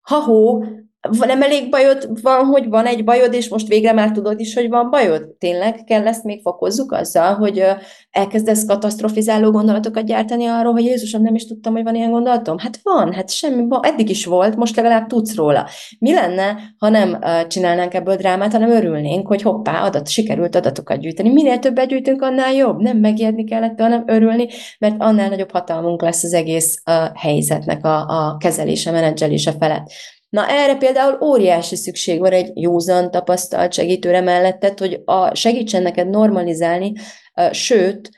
Ha-hó, nem elég bajod van, hogy van egy bajod, és most végre már tudod is, hogy van bajod? Tényleg kell ezt még fokozzuk azzal, hogy elkezdesz katasztrofizáló gondolatokat gyártani arról, hogy Jézusom, nem is tudtam, hogy van ilyen gondolatom? Hát van, hát semmi, eddig is volt, most legalább tudsz róla. Mi lenne, ha nem csinálnánk ebből drámát, hanem örülnénk, hogy hoppá, adat, sikerült adatokat gyűjteni. Minél többet gyűjtünk, annál jobb. Nem megijedni kellett, hanem örülni, mert annál nagyobb hatalmunk lesz az egész helyzetnek a, a kezelése, menedzselése felett. Na erre például óriási szükség van egy józan tapasztalt segítőre mellett, hogy a, segítsen neked normalizálni, sőt,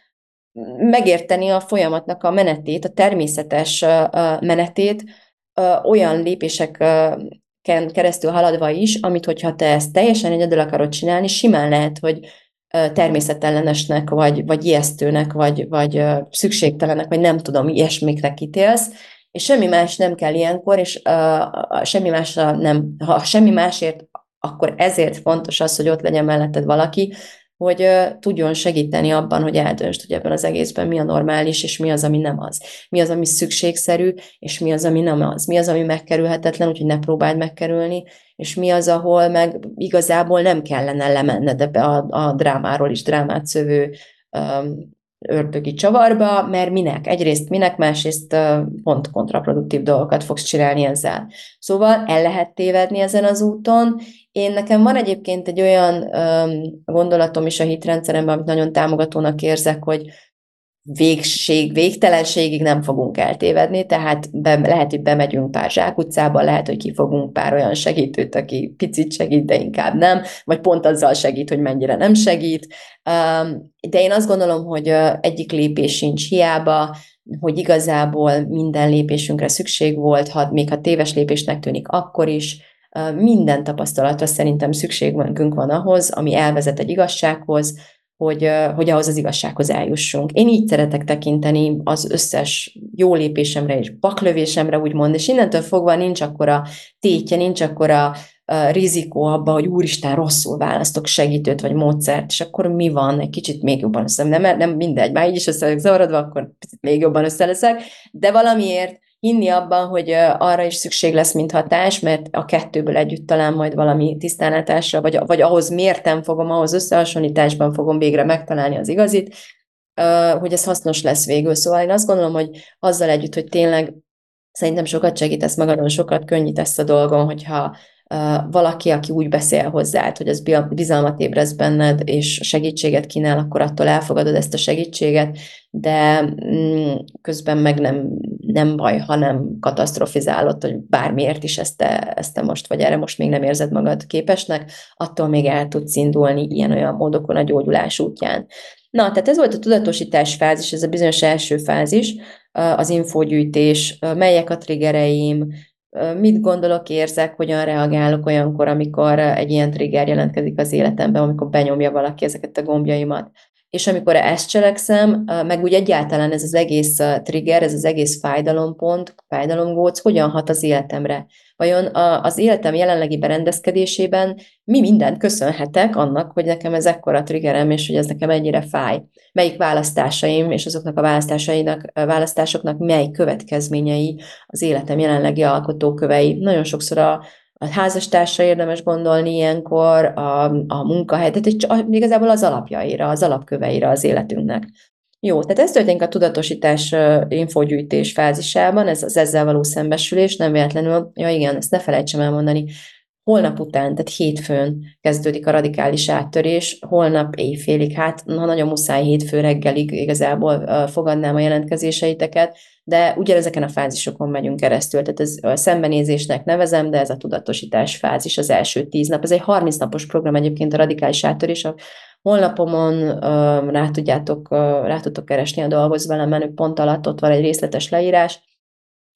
megérteni a folyamatnak a menetét, a természetes menetét, olyan lépéseken keresztül haladva is, amit hogyha te ezt teljesen egyedül akarod csinálni, simán lehet, hogy természetellenesnek, vagy, vagy ijesztőnek, vagy, vagy szükségtelenek, vagy nem tudom, ilyesmikre kitélsz, és semmi más nem kell ilyenkor, és uh, semmi másra nem, ha semmi másért, akkor ezért fontos az, hogy ott legyen melletted valaki, hogy tudjon segíteni abban, hogy eldöntsd, hogy ebben az egészben mi a normális, és mi az, ami nem az. Mi az, ami szükségszerű, és mi az, ami nem az. Mi az, ami megkerülhetetlen, úgyhogy ne próbáld megkerülni, és mi az, ahol meg igazából nem kellene lemenned ebbe a, a drámáról is drámát szövő um, ördögi csavarba, mert minek? Egyrészt minek, másrészt pont kontraproduktív dolgokat fogsz csinálni ezzel. Szóval el lehet tévedni ezen az úton. Én nekem van egyébként egy olyan um, gondolatom is a hitrendszeremben, amit nagyon támogatónak érzek, hogy végség, végtelenségig nem fogunk eltévedni, tehát be, lehet, hogy bemegyünk pár zsákutcába, lehet, hogy kifogunk pár olyan segítőt, aki picit segít, de inkább nem, vagy pont azzal segít, hogy mennyire nem segít. De én azt gondolom, hogy egyik lépés sincs hiába, hogy igazából minden lépésünkre szükség volt, ha, még ha téves lépésnek tűnik, akkor is, minden tapasztalatra szerintem szükségünk van ahhoz, ami elvezet egy igazsághoz, hogy, hogy ahhoz az igazsághoz eljussunk. Én így szeretek tekinteni az összes jó lépésemre és baklövésemre, úgymond, és innentől fogva nincs akkora tétje, nincs akkora rizikó abba, hogy úristen, rosszul választok segítőt vagy módszert, és akkor mi van, egy kicsit még jobban össze, nem, nem mindegy, már így is össze zavarodva, akkor még jobban össze leszek, de valamiért hinni abban, hogy arra is szükség lesz, mint hatás, mert a kettőből együtt talán majd valami tisztánlátásra, vagy, vagy ahhoz mértem fogom, ahhoz összehasonlításban fogom végre megtalálni az igazit, hogy ez hasznos lesz végül. Szóval én azt gondolom, hogy azzal együtt, hogy tényleg szerintem sokat segítesz magadon, sokat könnyítesz a dolgon, hogyha valaki, aki úgy beszél hozzád, hogy az bizalmat ébreszt benned, és segítséget kínál, akkor attól elfogadod ezt a segítséget, de mm, közben meg nem, nem baj, hanem katasztrofizálod, hogy bármiért is ezt te, ezt te most, vagy erre most még nem érzed magad képesnek, attól még el tudsz indulni ilyen-olyan módokon a gyógyulás útján. Na, tehát ez volt a tudatosítás fázis, ez a bizonyos első fázis, az infógyűjtés, melyek a triggereim, mit gondolok, érzek, hogyan reagálok olyankor, amikor egy ilyen trigger jelentkezik az életemben, amikor benyomja valaki ezeket a gombjaimat. És amikor ezt cselekszem, meg úgy egyáltalán ez az egész trigger, ez az egész fájdalompont, fájdalomgóc hogyan hat az életemre. Vajon az életem jelenlegi berendezkedésében mi mindent köszönhetek annak, hogy nekem ez ekkora triggerem, és hogy ez nekem ennyire fáj. Melyik választásaim és azoknak a választásainak, választásoknak mely következményei az életem jelenlegi alkotókövei. Nagyon sokszor a, a házastársa érdemes gondolni ilyenkor, a, a munkahely, tehát igazából az alapjaira, az alapköveire az életünknek. Jó, tehát ez történik a tudatosítás infogyűjtés fázisában, ez az ezzel való szembesülés, nem véletlenül, ja igen, ezt ne felejtsem elmondani, holnap után, tehát hétfőn kezdődik a radikális áttörés, holnap éjfélig, hát na, nagyon muszáj hétfő reggelig igazából fogadnám a jelentkezéseiteket, de ugyanezeken a fázisokon megyünk keresztül, tehát ez a szembenézésnek nevezem, de ez a tudatosítás fázis az első tíz nap. Ez egy 30 napos program egyébként a radikális áttörés, a honlapomon rá, tudjátok, rá tudtok keresni a dolgoz velem menü pont alatt, ott van egy részletes leírás,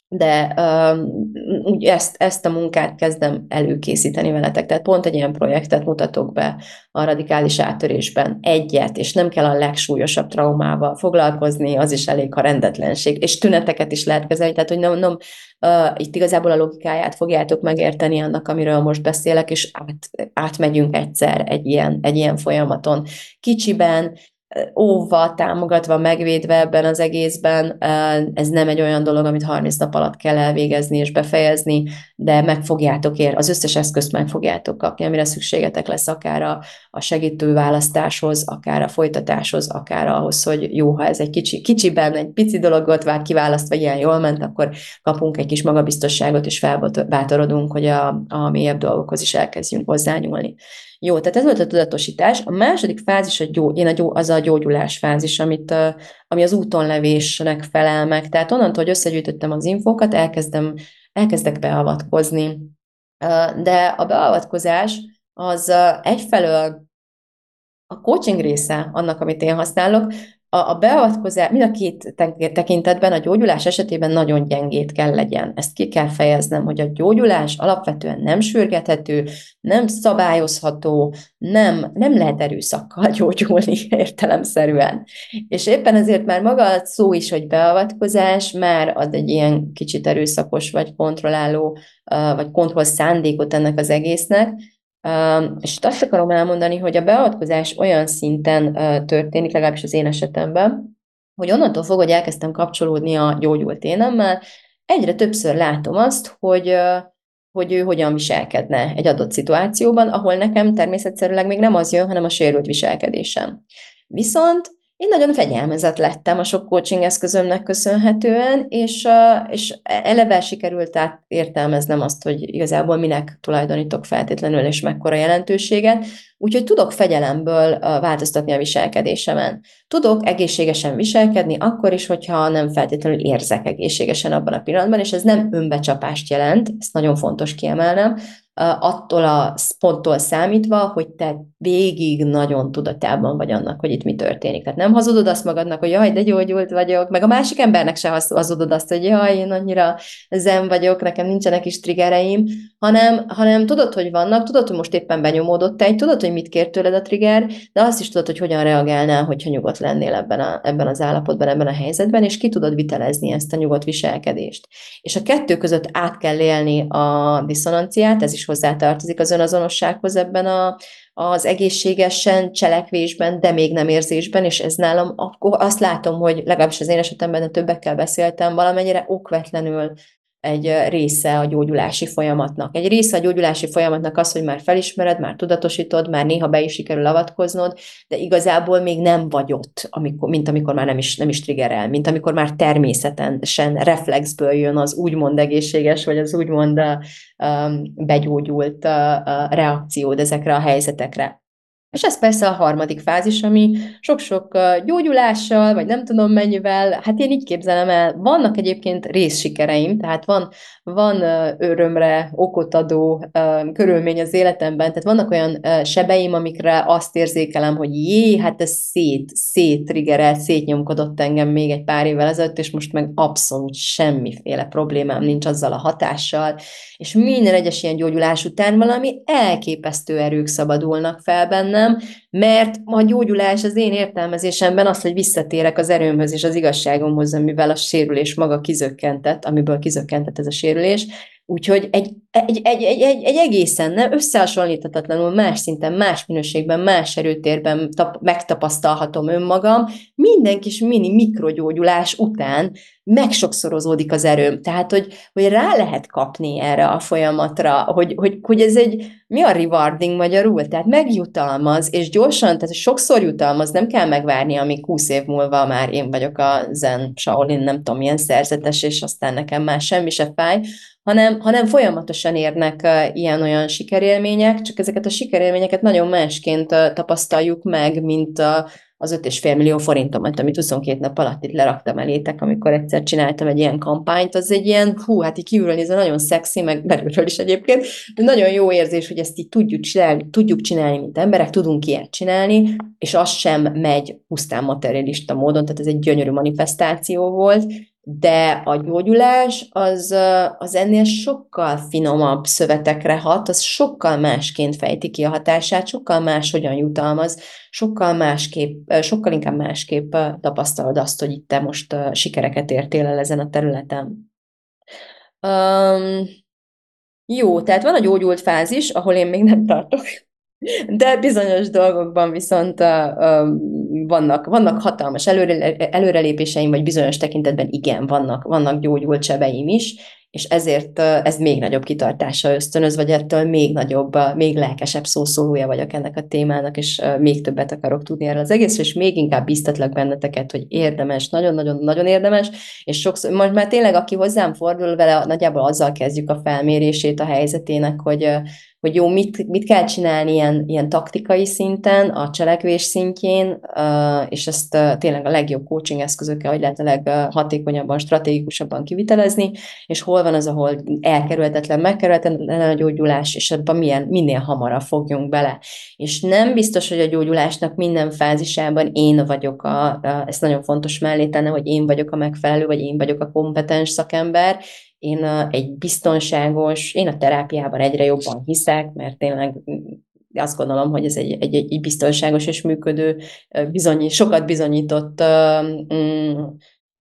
de uh, ezt, ezt a munkát kezdem előkészíteni veletek. Tehát pont egy ilyen projektet mutatok be a radikális áttörésben. Egyet, és nem kell a legsúlyosabb traumával foglalkozni, az is elég, ha rendetlenség. És tüneteket is lehet kezelni, tehát hogy nem, nem uh, itt igazából a logikáját fogjátok megérteni annak, amiről most beszélek, és át, átmegyünk egyszer egy ilyen, egy ilyen folyamaton. Kicsiben, óvva, támogatva, megvédve ebben az egészben. Ez nem egy olyan dolog, amit 30 nap alatt kell elvégezni és befejezni, de meg fogjátok ér, az összes eszközt meg fogjátok kapni, amire szükségetek lesz akár a, a segítő választáshoz, akár a folytatáshoz, akár ahhoz, hogy jó, ha ez egy kicsi, kicsiben, egy pici dologot vár kiválasztva ilyen jól ment, akkor kapunk egy kis magabiztosságot, és felbátorodunk, hogy a, a mélyebb dolgokhoz is elkezdjünk hozzányúlni. Jó, tehát ez volt a tudatosítás. A második fázis a gyó, én a gyó, az a gyógyulás fázis, amit, ami az úton levésnek felel meg. Tehát onnantól, hogy összegyűjtöttem az infókat, elkezdem, elkezdek beavatkozni. De a beavatkozás az egyfelől a coaching része annak, amit én használok, a, a beavatkozás, mind a két tekintetben a gyógyulás esetében nagyon gyengét kell legyen. Ezt ki kell fejeznem, hogy a gyógyulás alapvetően nem sürgethető, nem szabályozható, nem, nem lehet erőszakkal <laughs> gyógyulni értelemszerűen. És éppen ezért már maga a szó is, hogy beavatkozás, már ad egy ilyen kicsit erőszakos vagy kontrolláló, vagy kontroll szándékot ennek az egésznek, És azt akarom elmondani, hogy a beavatkozás olyan szinten történik, legalábbis az én esetemben, hogy onnantól fog, hogy elkezdtem kapcsolódni a gyógyult énemmel, egyre többször látom azt, hogy, hogy ő hogyan viselkedne egy adott szituációban, ahol nekem természetszerűleg még nem az jön, hanem a sérült viselkedésem. Viszont én nagyon fegyelmezett lettem a sok coaching eszközömnek köszönhetően, és, és eleve sikerült át értelmeznem azt, hogy igazából minek tulajdonítok feltétlenül, és mekkora jelentőséget, úgyhogy tudok fegyelemből változtatni a viselkedésemen. Tudok egészségesen viselkedni, akkor is, hogyha nem feltétlenül érzek egészségesen abban a pillanatban, és ez nem önbecsapást jelent, ezt nagyon fontos kiemelnem, attól a ponttól számítva, hogy te végig nagyon tudatában vagy annak, hogy itt mi történik. Tehát nem hazudod azt magadnak, hogy jaj, de gyógyult vagyok, meg a másik embernek se hazudod azt, hogy jaj, én annyira zen vagyok, nekem nincsenek is triggereim, hanem, hanem tudod, hogy vannak, tudod, hogy most éppen benyomódott egy, tudod, hogy mit kér tőled a trigger, de azt is tudod, hogy hogyan reagálnál, hogyha nyugodt lennél ebben, a, ebben az állapotban, ebben a helyzetben, és ki tudod vitelezni ezt a nyugodt viselkedést. És a kettő között át kell élni a diszonanciát, ez is hozzátartozik az önazonossághoz ebben a, az egészségesen cselekvésben, de még nem érzésben, és ez nálam akkor azt látom, hogy legalábbis az én esetemben, de többekkel beszéltem, valamennyire okvetlenül egy része a gyógyulási folyamatnak. Egy része a gyógyulási folyamatnak az, hogy már felismered, már tudatosítod, már néha be is sikerül avatkoznod, de igazából még nem vagy ott, amikor, mint amikor már nem is, nem is triggerel, mint amikor már természetesen reflexből jön az úgymond egészséges, vagy az úgymond um, begyógyult uh, reakciód ezekre a helyzetekre. És ez persze a harmadik fázis, ami sok-sok gyógyulással, vagy nem tudom mennyivel, hát én így képzelem el, vannak egyébként részsikereim, tehát van, van örömre okot adó körülmény az életemben, tehát vannak olyan sebeim, amikre azt érzékelem, hogy jé, hát ez szét, széttrigerelt, szétnyomkodott engem még egy pár évvel ezelőtt, és most meg abszolút semmiféle problémám nincs azzal a hatással, és minden egyes ilyen gyógyulás után valami elképesztő erők szabadulnak fel bennem, mert a gyógyulás az én értelmezésemben az, hogy visszatérek az erőmhöz és az igazságomhoz, amivel a sérülés maga kizökkentett, amiből kizökkentett ez a sérülés, Úgyhogy egy, egy, egy, egy, egy, egy egészen nem összehasonlíthatatlanul más szinten, más minőségben, más erőtérben tap, megtapasztalhatom önmagam, minden kis mini mikrogyógyulás után megsokszorozódik az erőm. Tehát, hogy, hogy rá lehet kapni erre a folyamatra, hogy, hogy, hogy ez egy, mi a rewarding magyarul? Tehát megjutalmaz, és gyorsan, tehát sokszor jutalmaz, nem kell megvárni, amíg 20 év múlva már én vagyok a zen Shaolin, nem tudom, milyen szerzetes, és aztán nekem már semmi se fáj, hanem, hanem folyamatosan érnek ilyen-olyan sikerélmények, csak ezeket a sikerélményeket nagyon másként tapasztaljuk meg, mint a, az 5,5 millió forintomat, amit 22 nap alatt itt leraktam elétek, amikor egyszer csináltam egy ilyen kampányt, az egy ilyen, hú, hát így kívülről nézve nagyon szexi, meg belülről is egyébként, de nagyon jó érzés, hogy ezt így tudjuk csinálni, tudjuk csinálni, mint emberek, tudunk ilyet csinálni, és az sem megy pusztán materialista módon, tehát ez egy gyönyörű manifestáció volt, de a gyógyulás az, az ennél sokkal finomabb szövetekre hat, az sokkal másként fejti ki a hatását, sokkal máshogyan jutalmaz, sokkal másképp, sokkal inkább másképp tapasztalod azt, hogy itt te most sikereket értél el ezen a területen. Um, jó, tehát van a gyógyult fázis, ahol én még nem tartok, de bizonyos dolgokban viszont uh, vannak, vannak hatalmas előre, előrelépéseim, vagy bizonyos tekintetben igen, vannak, vannak gyógyult sebeim is, és ezért ez még nagyobb kitartása ösztönöz, vagy ettől még nagyobb, még lelkesebb szószólója vagyok ennek a témának, és még többet akarok tudni erről az egészről, és még inkább biztatlak benneteket, hogy érdemes, nagyon-nagyon-nagyon érdemes, és sokszor, most már tényleg, aki hozzám fordul vele, nagyjából azzal kezdjük a felmérését a helyzetének, hogy hogy jó, mit, mit kell csinálni ilyen, ilyen taktikai szinten, a cselekvés szintjén, és ezt tényleg a legjobb coaching eszközökkel, hogy lehet a leghatékonyabban, stratégikusabban kivitelezni, és hol van az, ahol elkerülhetetlen, megkerülhetetlen a gyógyulás, és abban milyen, minél hamarabb fogjunk bele. És nem biztos, hogy a gyógyulásnak minden fázisában én vagyok, a, ezt nagyon fontos mellé tenni, hogy én vagyok a megfelelő, vagy én vagyok a kompetens szakember, én egy biztonságos, én a terápiában egyre jobban hiszek, mert tényleg azt gondolom, hogy ez egy, egy, egy biztonságos és működő, bizony, sokat bizonyított mm,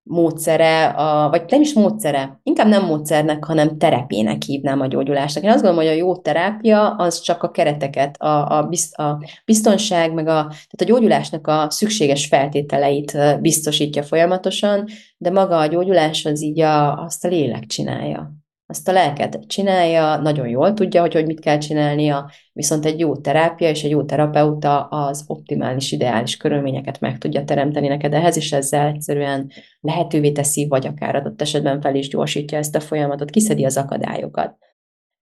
módszere, a, vagy nem is módszere, inkább nem módszernek, hanem terepének hívnám a gyógyulásnak. Én azt gondolom, hogy a jó terápia az csak a kereteket, a, a, a biztonság, meg a, tehát a gyógyulásnak a szükséges feltételeit biztosítja folyamatosan, de maga a gyógyulás az így a, azt a lélek csinálja azt a lelket csinálja, nagyon jól tudja, hogy, hogy mit kell csinálnia, viszont egy jó terápia és egy jó terapeuta az optimális, ideális körülményeket meg tudja teremteni neked ehhez, és ezzel egyszerűen lehetővé teszi, vagy akár adott esetben fel is gyorsítja ezt a folyamatot, kiszedi az akadályokat.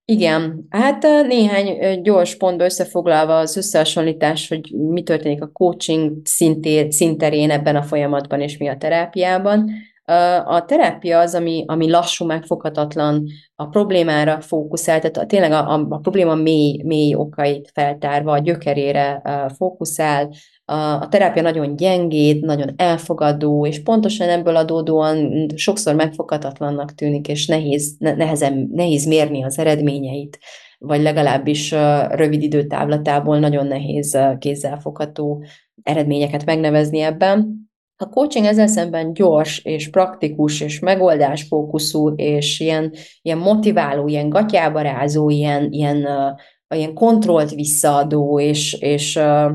Igen, hát néhány gyors pontba összefoglalva az összehasonlítás, hogy mi történik a coaching szinté, szinterén ebben a folyamatban és mi a terápiában. A terápia az, ami, ami lassú, megfoghatatlan, a problémára fókuszál, tehát tényleg a, a, a probléma mély, mély okait feltárva, a gyökerére fókuszál, a, a terápia nagyon gyengéd, nagyon elfogadó, és pontosan ebből adódóan sokszor megfoghatatlannak tűnik, és nehéz, nehezen, nehéz mérni az eredményeit, vagy legalábbis rövid időtávlatából nagyon nehéz kézzelfogható eredményeket megnevezni ebben. A coaching ezzel szemben gyors és praktikus és megoldásfókuszú és ilyen, ilyen motiváló, ilyen gatyába rázó, ilyen, ilyen, uh, ilyen kontrollt visszaadó és, és, uh,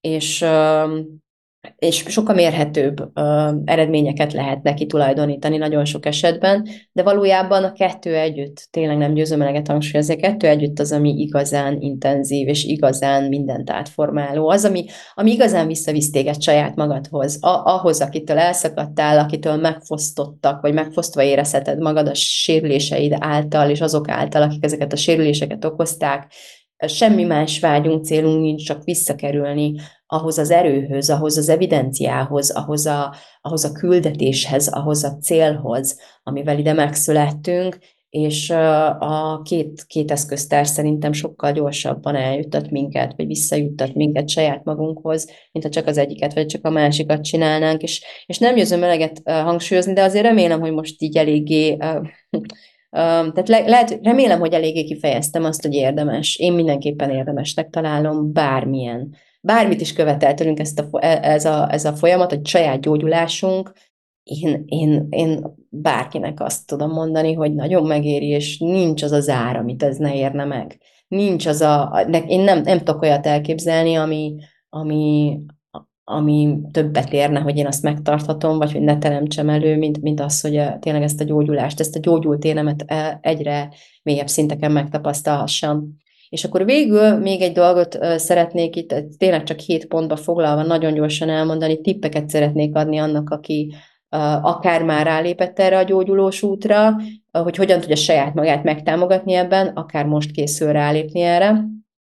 és uh, és sokkal mérhetőbb uh, eredményeket lehet neki tulajdonítani nagyon sok esetben, de valójában a kettő együtt, tényleg nem győzöm eleget hangsúlyozni, a kettő együtt az, ami igazán intenzív, és igazán mindent átformáló, az, ami, ami igazán visszavisz téged saját magadhoz, a, ahhoz, akitől elszakadtál, akitől megfosztottak, vagy megfosztva érezheted magad a sérüléseid által, és azok által, akik ezeket a sérüléseket okozták, semmi más vágyunk, célunk nincs, csak visszakerülni ahhoz az erőhöz, ahhoz az evidenciához, ahhoz a, ahhoz a küldetéshez, ahhoz a célhoz, amivel ide megszülettünk, és a két, két eszköztár szerintem sokkal gyorsabban eljuttat minket, vagy visszajuttat minket saját magunkhoz, mint ha csak az egyiket, vagy csak a másikat csinálnánk, és, és nem győzöm eleget hangsúlyozni, de azért remélem, hogy most így eléggé tehát le, lehet, remélem, hogy eléggé kifejeztem azt, hogy érdemes. Én mindenképpen érdemesnek találom bármilyen bármit is követel tőlünk ezt a, e, ez, a, ez a folyamat, hogy saját gyógyulásunk, én, én, én bárkinek azt tudom mondani, hogy nagyon megéri, és nincs az az ár, amit ez ne érne meg. Nincs az a, én nem, nem tudok olyat elképzelni, ami, ami, ami többet érne, hogy én azt megtarthatom, vagy hogy ne teremtsem elő, mint, mint az, hogy a, tényleg ezt a gyógyulást, ezt a gyógyult énemet e, egyre mélyebb szinteken megtapasztalhassam. És akkor végül még egy dolgot szeretnék itt, tényleg csak hét pontba foglalva nagyon gyorsan elmondani, tippeket szeretnék adni annak, aki akár már rálépett erre a gyógyulós útra, hogy hogyan tudja saját magát megtámogatni ebben, akár most készül rálépni erre.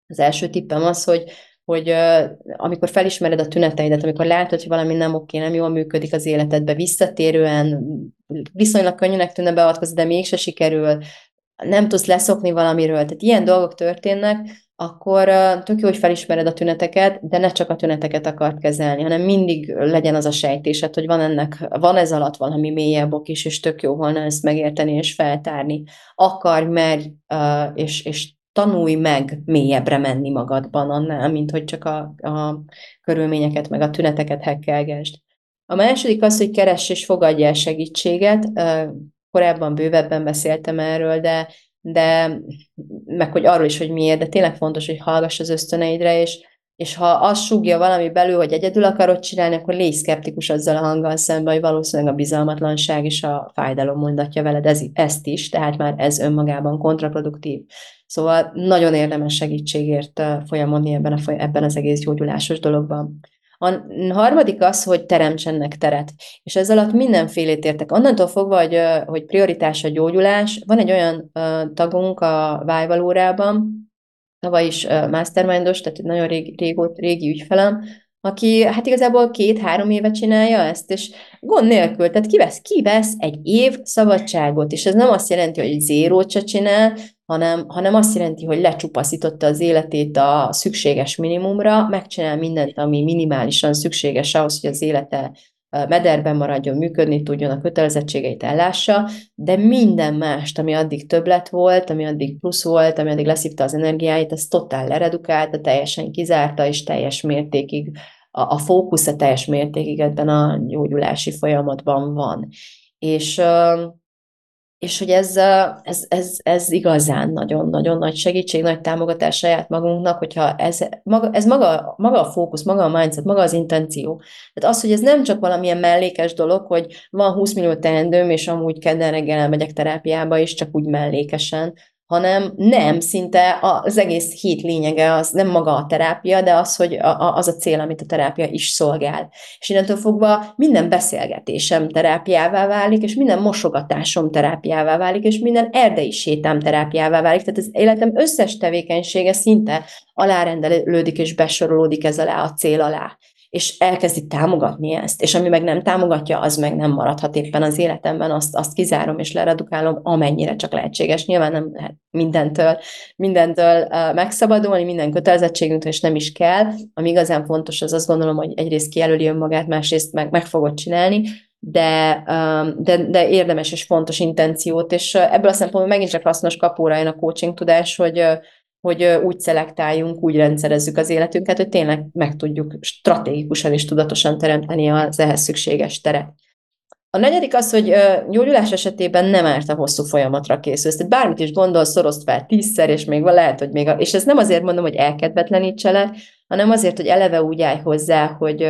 Az első tippem az, hogy hogy amikor felismered a tüneteidet, amikor látod, hogy valami nem oké, nem jól működik az életedbe, visszatérően, viszonylag könnyűnek tűnne beavatkozni, de mégse sikerül, nem tudsz leszokni valamiről, tehát ilyen dolgok történnek, akkor tök jó, hogy felismered a tüneteket, de ne csak a tüneteket akart kezelni, hanem mindig legyen az a sejtésed, hogy van ennek, van ez alatt valami mélyebb ok is, és tök jó volna ezt megérteni és feltárni. Akarj, merj, és, és tanulj meg mélyebbre menni magadban annál, mint hogy csak a, a körülményeket, meg a tüneteket hekkelgesd. A második az, hogy keress és fogadj el segítséget, korábban bővebben beszéltem erről, de, de meg hogy arról is, hogy miért, de tényleg fontos, hogy hallgass az ösztöneidre, és, és ha az súgja valami belül, hogy egyedül akarod csinálni, akkor légy szkeptikus azzal a hanggal szemben, hogy valószínűleg a bizalmatlanság és a fájdalom mondatja veled ez, ezt is, tehát már ez önmagában kontraproduktív. Szóval nagyon érdemes segítségért folyamodni ebben, a, ebben az egész gyógyulásos dologban. A harmadik az, hogy teremtsenek teret. És ez alatt mindenfélét értek. Onnantól fogva, hogy, hogy prioritás a gyógyulás, van egy olyan tagunk a Vájvalórában, tavaly is mastermindos, tehát egy nagyon rég, régót, régi ügyfelem, aki hát igazából két-három éve csinálja ezt, és gond nélkül, tehát kivesz, kivesz egy év szabadságot, és ez nem azt jelenti, hogy zérót se csinál, hanem, hanem azt jelenti, hogy lecsupaszította az életét a szükséges minimumra, megcsinál mindent, ami minimálisan szükséges ahhoz, hogy az élete mederben maradjon, működni tudjon, a kötelezettségeit ellássa, de minden mást, ami addig többlet volt, ami addig plusz volt, ami addig leszívta az energiáit, ezt totál leredukálta, teljesen kizárta, és teljes mértékig a, a fókusz a teljes mértékig ebben a gyógyulási folyamatban van. És és hogy ez, ez, ez, ez igazán nagyon-nagyon nagy segítség, nagy támogatás saját magunknak, hogyha ez maga, ez maga, maga a fókusz, maga a mindset, maga az intenció. Tehát az, hogy ez nem csak valamilyen mellékes dolog, hogy van 20 millió teendőm, és amúgy kedden reggel elmegyek terápiába, és csak úgy mellékesen, hanem nem, szinte az egész hét lényege az nem maga a terápia, de az, hogy az a cél, amit a terápia is szolgál. És innentől fogva minden beszélgetésem terápiává válik, és minden mosogatásom terápiává válik, és minden erdei sétám terápiává válik. Tehát az életem összes tevékenysége szinte alárendelődik és besorolódik ez alá a cél alá és elkezdi támogatni ezt, és ami meg nem támogatja, az meg nem maradhat éppen az életemben, azt, azt kizárom és leredukálom, amennyire csak lehetséges. Nyilván nem lehet mindentől, mindentől megszabadulni, minden kötelezettségünktől, és nem is kell. Ami igazán fontos, az azt gondolom, hogy egyrészt kijelöli önmagát, másrészt meg, meg fogod csinálni, de, de, de érdemes és fontos intenciót, és ebből a szempontból megint csak hasznos kapóra jön a coaching tudás, hogy hogy úgy szelektáljunk, úgy rendszerezzük az életünket, hogy tényleg meg tudjuk stratégikusan és tudatosan teremteni az ehhez szükséges teret. A negyedik az, hogy gyógyulás esetében nem árt a hosszú folyamatra készülsz. Tehát bármit is gondolsz, szorozd fel tízszer, és még lehet, hogy még... A, és ez nem azért mondom, hogy elkedvetlenítse le, hanem azért, hogy eleve úgy állj hozzá, hogy,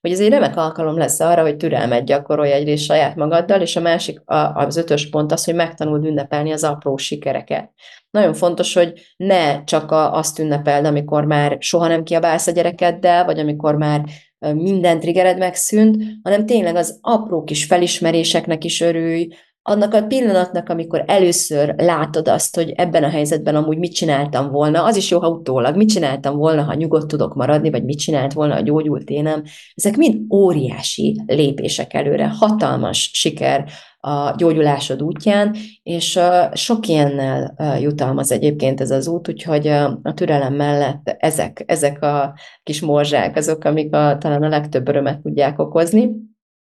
hogy ez egy remek alkalom lesz arra, hogy türelmet gyakorolj egyrészt saját magaddal, és a másik, az ötös pont az, hogy megtanuld ünnepelni az apró sikereket. Nagyon fontos, hogy ne csak azt ünnepeld, amikor már soha nem kiabálsz a gyerekeddel, vagy amikor már minden triggered megszűnt, hanem tényleg az apró kis felismeréseknek is örülj, annak a pillanatnak, amikor először látod azt, hogy ebben a helyzetben amúgy mit csináltam volna, az is jó, ha utólag, mit csináltam volna, ha nyugodt tudok maradni, vagy mit csinált volna a gyógyult énem. Ezek mind óriási lépések előre, hatalmas siker a gyógyulásod útján, és sok ilyennel jutalmaz egyébként ez az út, úgyhogy a türelem mellett ezek, ezek a kis morzsák azok, amik a, talán a legtöbb örömet tudják okozni.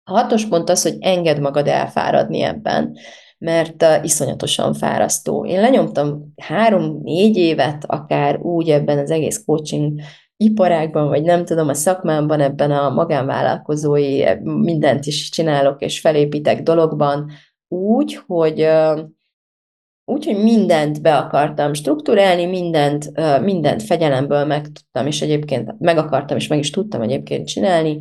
A hatos pont az, hogy enged magad elfáradni ebben, mert iszonyatosan fárasztó. Én lenyomtam három-négy évet, akár úgy ebben az egész coaching iparágban, vagy nem tudom, a szakmámban, ebben a magánvállalkozói mindent is csinálok és felépítek dologban, úgy, hogy úgy, hogy mindent be akartam struktúrálni, mindent, mindent fegyelemből megtudtam, és egyébként meg akartam, és meg is tudtam egyébként csinálni.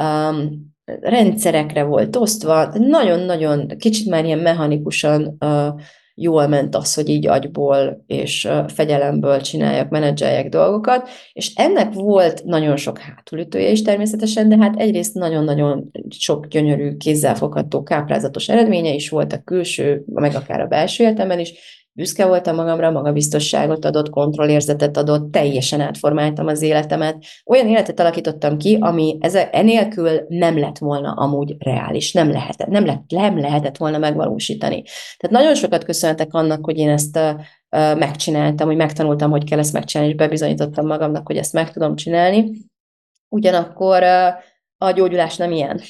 Um, rendszerekre volt osztva, nagyon-nagyon kicsit már ilyen mechanikusan uh, jól ment az, hogy így agyból és fegyelemből csináljak, menedzseljek dolgokat, és ennek volt nagyon sok hátulütője is természetesen, de hát egyrészt nagyon-nagyon sok gyönyörű, kézzelfogható, káprázatos eredménye is volt a külső, meg akár a belső életemben is, büszke voltam magamra, magabiztosságot adott, kontrollérzetet adott, teljesen átformáltam az életemet. Olyan életet alakítottam ki, ami ez, enélkül nem lett volna amúgy reális, nem lehetett, nem, lett, nem lehetett volna megvalósítani. Tehát nagyon sokat köszönhetek annak, hogy én ezt megcsináltam, hogy megtanultam, hogy kell ezt megcsinálni, és bebizonyítottam magamnak, hogy ezt meg tudom csinálni. Ugyanakkor a gyógyulás nem ilyen.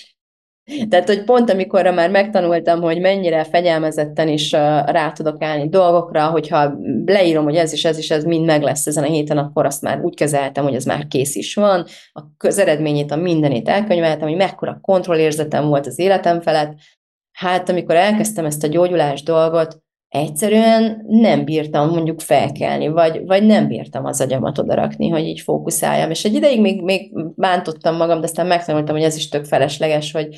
Tehát, hogy pont amikor már megtanultam, hogy mennyire fegyelmezetten is rá tudok állni dolgokra, hogyha leírom, hogy ez is, ez is, ez mind meg lesz ezen a héten, akkor azt már úgy kezeltem, hogy ez már kész is van. A közeredményét, a mindenét elkönyveltem, hogy mekkora kontrollérzetem volt az életem felett. Hát, amikor elkezdtem ezt a gyógyulás dolgot, egyszerűen nem bírtam mondjuk felkelni, vagy, vagy nem bírtam az agyamat odarakni, hogy így fókuszáljam. És egy ideig még, még bántottam magam, de aztán megtanultam, hogy ez is tök felesleges, hogy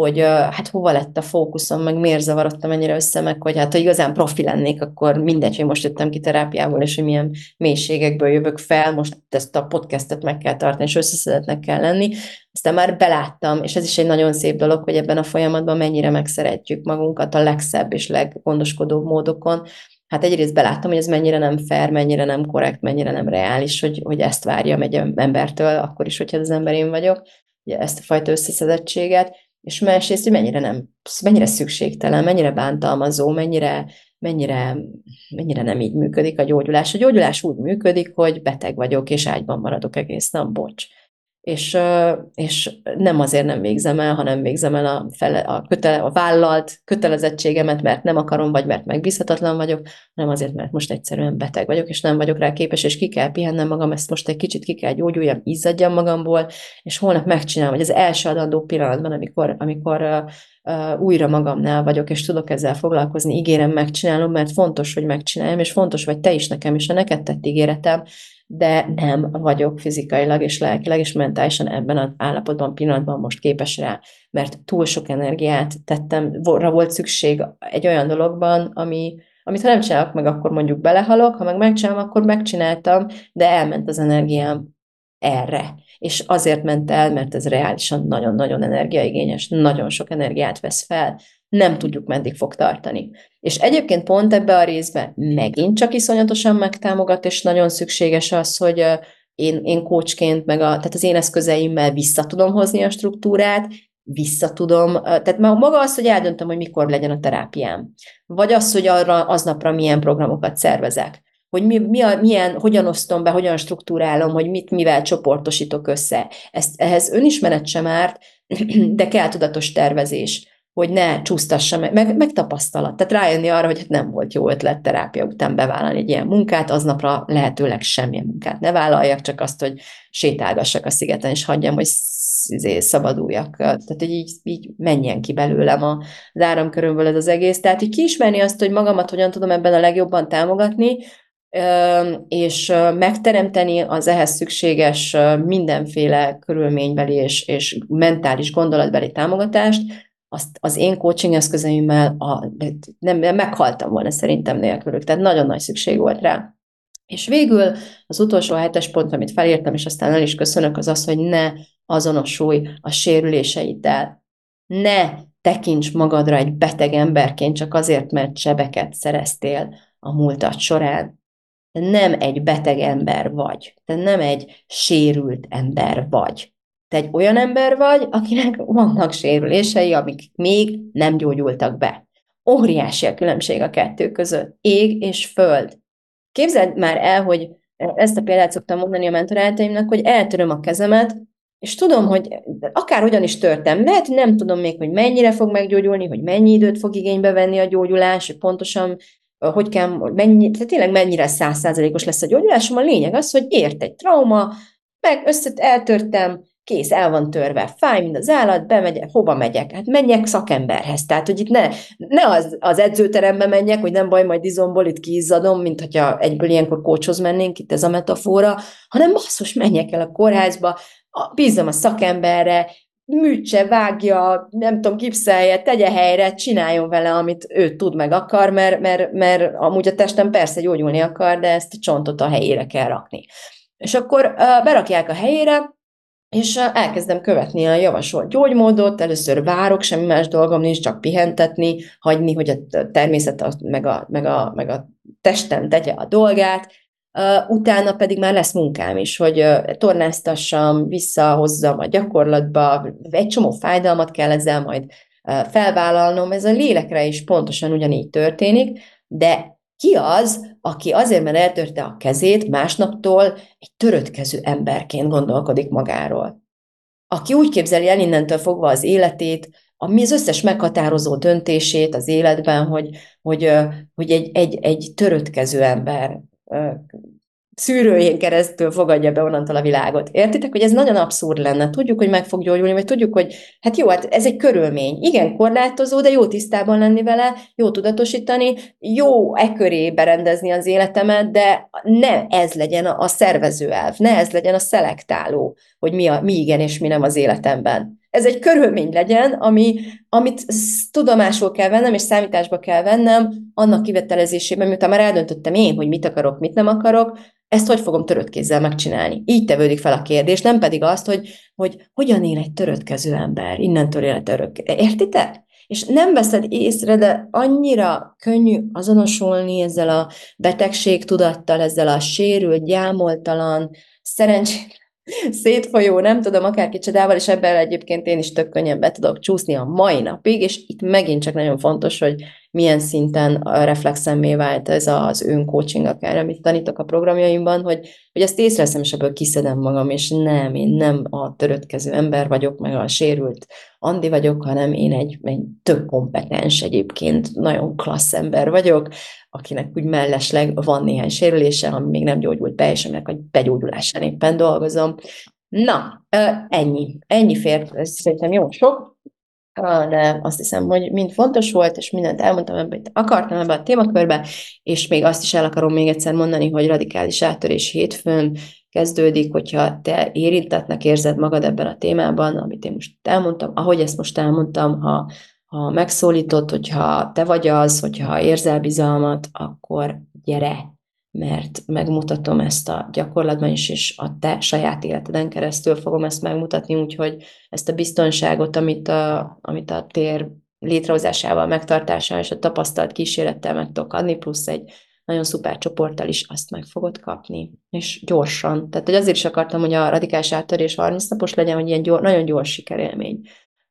hogy hát hova lett a fókuszom, meg miért zavarodtam ennyire össze, meg hogy hát ha igazán profi lennék, akkor mindegy, hogy most jöttem ki terápiából, és hogy milyen mélységekből jövök fel, most ezt a podcastet meg kell tartani, és összeszedetnek kell lenni. Aztán már beláttam, és ez is egy nagyon szép dolog, hogy ebben a folyamatban mennyire megszeretjük magunkat a legszebb és leggondoskodóbb módokon, hát egyrészt beláttam, hogy ez mennyire nem fair, mennyire nem korrekt, mennyire nem reális, hogy, hogy ezt várja egy embertől, akkor is, hogyha az ember én vagyok, ugye ezt a fajta összeszedettséget, és másrészt, hogy mennyire nem, mennyire szükségtelen, mennyire bántalmazó, mennyire, mennyire, mennyire nem így működik a gyógyulás. A gyógyulás úgy működik, hogy beteg vagyok, és ágyban maradok egész nap, bocs. És, és nem azért nem végzem el, hanem végzem el a, fele, a, kötele, a vállalt kötelezettségemet, mert nem akarom, vagy mert megbízhatatlan vagyok, hanem azért, mert most egyszerűen beteg vagyok, és nem vagyok rá képes, és ki kell pihennem magam, ezt most egy kicsit ki kell gyógyuljam, izzadjam magamból, és holnap megcsinálom, hogy az első adandó pillanatban, amikor, amikor uh, uh, újra magamnál vagyok, és tudok ezzel foglalkozni, ígérem, megcsinálom, mert fontos, hogy megcsináljam, és fontos, vagy te is nekem, és a neked tett ígéretem, de nem vagyok fizikailag és lelkileg és mentálisan ebben az állapotban, pillanatban most képes rá, mert túl sok energiát tettem, volt szükség egy olyan dologban, ami, amit ha nem csinálok meg, akkor mondjuk belehalok, ha meg megcsinálom, akkor megcsináltam, de elment az energiám erre. És azért ment el, mert ez reálisan nagyon-nagyon energiaigényes, nagyon sok energiát vesz fel, nem tudjuk, meddig fog tartani. És egyébként pont ebbe a részbe megint csak iszonyatosan megtámogat, és nagyon szükséges az, hogy én, én kócsként, meg a, tehát az én eszközeimmel vissza tudom hozni a struktúrát, vissza tudom, tehát maga az, hogy eldöntöm, hogy mikor legyen a terápiám, vagy az, hogy arra aznapra milyen programokat szervezek, hogy mi, mi a, milyen, hogyan osztom be, hogyan struktúrálom, hogy mit mivel csoportosítok össze. Ezt, ehhez önismeret sem árt, <clears throat> de kell tudatos tervezés hogy ne csúsztassa meg, meg, meg tapasztalat. Tehát rájönni arra, hogy hát nem volt jó ötlet terápia után bevállalni egy ilyen munkát, aznapra lehetőleg semmilyen munkát ne vállaljak, csak azt, hogy sétálgassak a szigeten, és hagyjam, hogy izé, szabaduljak. Tehát, hogy így, így menjen ki belőlem a, áramkörömből ez az egész. Tehát, hogy kiismerni azt, hogy magamat hogyan tudom ebben a legjobban támogatni, és megteremteni az ehhez szükséges mindenféle körülménybeli és, és mentális gondolatbeli támogatást, azt az én coaching eszközeimmel a, nem, nem meghaltam volna szerintem nélkülük, tehát nagyon nagy szükség volt rá. És végül az utolsó hetes pont, amit felírtam, és aztán el is köszönök, az az, hogy ne azonosulj a sérüléseiddel. Ne tekints magadra egy beteg emberként csak azért, mert sebeket szereztél a múltat során. Te nem egy beteg ember vagy, te nem egy sérült ember vagy. Te egy olyan ember vagy, akinek vannak sérülései, amik még nem gyógyultak be. Óriási a különbség a kettő között. Ég és föld. Képzeld már el, hogy ezt a példát szoktam mondani a mentorátaimnak, hogy eltöröm a kezemet, és tudom, hogy akár hogyan is törtem, hogy nem tudom még, hogy mennyire fog meggyógyulni, hogy mennyi időt fog igénybe venni a gyógyulás, hogy pontosan hogy kell, mennyi, tehát tényleg mennyire százszázalékos lesz a gyógyulásom. A lényeg az, hogy ért egy trauma, meg összet eltörtem, kész, el van törve, fáj, mint az állat, bemegyek, hova megyek? Hát menjek szakemberhez. Tehát, hogy itt ne, ne az, az edzőterembe menjek, hogy nem baj, majd izomból itt kiizzadom, mint hogyha egyből ilyenkor kócshoz mennénk, itt ez a metafora, hanem basszus, menjek el a kórházba, bízom a szakemberre, műtse, vágja, nem tudom, gipszelje, tegye helyre, csináljon vele, amit ő tud meg akar, mert, mert, mert amúgy a testem persze gyógyulni akar, de ezt a csontot a helyére kell rakni. És akkor berakják a helyére, és elkezdem követni a javasolt gyógymódot, először várok, semmi más dolgom nincs, csak pihentetni, hagyni, hogy a természet meg a, meg a, meg a testem tegye a dolgát, utána pedig már lesz munkám is, hogy tornáztassam, visszahozzam a gyakorlatba, egy csomó fájdalmat kell ezzel majd felvállalnom, ez a lélekre is pontosan ugyanígy történik, de ki az, aki azért, mert eltörte a kezét, másnaptól egy törött kezű emberként gondolkodik magáról? Aki úgy képzeli el innentől fogva az életét, ami az összes meghatározó döntését az életben, hogy, hogy, hogy egy, egy, egy törött kezű ember szűrőjén keresztül fogadja be onnantól a világot. Értitek, hogy ez nagyon abszurd lenne. Tudjuk, hogy meg fog gyógyulni, vagy tudjuk, hogy hát jó, hát ez egy körülmény. Igen, korlátozó, de jó tisztában lenni vele, jó tudatosítani, jó e köré berendezni az életemet, de ne ez legyen a szervezőelv, ne ez legyen a szelektáló, hogy mi, a, mi igen és mi nem az életemben ez egy körülmény legyen, ami, amit tudomásul kell vennem, és számításba kell vennem annak kivetelezésében, miután már eldöntöttem én, hogy mit akarok, mit nem akarok, ezt hogy fogom törött kézzel megcsinálni? Így tevődik fel a kérdés, nem pedig azt, hogy, hogy hogyan él egy törött kezű ember, innentől élet örök. Értitek? És nem veszed észre, de annyira könnyű azonosulni ezzel a betegség tudattal, ezzel a sérült, gyámoltalan, szerencsét <laughs> szétfolyó, nem tudom, akár kicsodával, és ebben egyébként én is tök könnyen be tudok csúszni a mai napig, és itt megint csak nagyon fontos, hogy milyen szinten reflexemmé vált ez az öncoaching, akár amit tanítok a programjaimban, hogy, hogy ezt észreveszem, és ebből kiszedem magam, és nem, én nem a törötkező ember vagyok, meg a sérült Andi vagyok, hanem én egy, egy tök kompetens egyébként, nagyon klassz ember vagyok, akinek úgy mellesleg van néhány sérülése, ami még nem gyógyult be, és aminek a begyógyulásán éppen dolgozom. Na, ennyi. Ennyi fért, ez szerintem jó sok, de azt hiszem, hogy mind fontos volt, és mindent elmondtam, amit akartam ebbe a témakörbe, és még azt is el akarom még egyszer mondani, hogy radikális áttörés hétfőn kezdődik, hogyha te érintetnek érzed magad ebben a témában, amit én most elmondtam, ahogy ezt most elmondtam, ha, ha megszólított, hogyha te vagy az, hogyha érzel bizalmat, akkor gyere, mert megmutatom ezt a gyakorlatban is, és a te saját életeden keresztül fogom ezt megmutatni, úgyhogy ezt a biztonságot, amit a, amit a tér létrehozásával, megtartásával és a tapasztalt kísérettel meg tudok adni, plusz egy nagyon szuper csoporttal is azt meg fogod kapni, és gyorsan. Tehát hogy azért is akartam, hogy a radikális áttörés 30 napos legyen, hogy ilyen gyors, nagyon gyors sikerélmény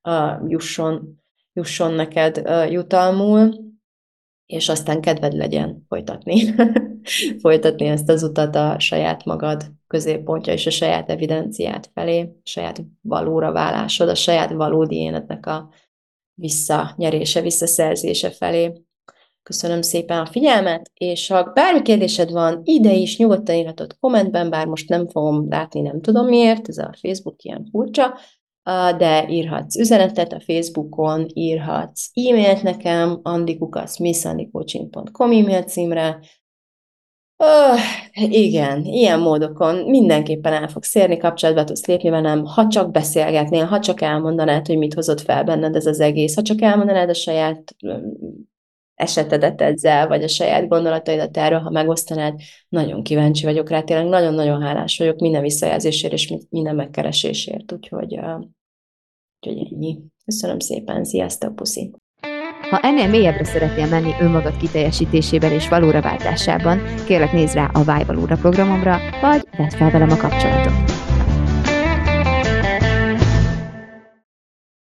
uh, jusson, jusson neked uh, jutalmul, és aztán kedved legyen folytatni. <laughs> <laughs> folytatni ezt az utat a saját magad középpontja és a saját evidenciát felé, a saját valóra válásod, a saját valódi énednek a visszanyerése, visszaszerzése felé. Köszönöm szépen a figyelmet, és ha bármi kérdésed van, ide is nyugodtan írhatod kommentben, bár most nem fogom látni, nem tudom miért, ez a Facebook ilyen furcsa, de írhatsz üzenetet a Facebookon, írhatsz e-mailt nekem, andikukaszmissandikoaching.com e-mail címre, Uh, igen, ilyen módokon mindenképpen el fogsz érni, kapcsolatba tudsz lépni velem, ha csak beszélgetnél, ha csak elmondanád, hogy mit hozott fel benned ez az egész, ha csak elmondanád a saját esetedet ezzel, vagy a saját gondolataidat erről, ha megosztanád, nagyon kíváncsi vagyok rá, tényleg nagyon-nagyon hálás vagyok minden visszajelzésért és minden megkeresésért, úgyhogy, úgyhogy ennyi. Köszönöm szépen, sziasztok, puszi! Ha ennél mélyebbre szeretnél menni önmagad kiteljesítésében és valóra váltásában, kérlek nézz rá a Váj Valóra programomra, vagy vedd fel velem a kapcsolatot.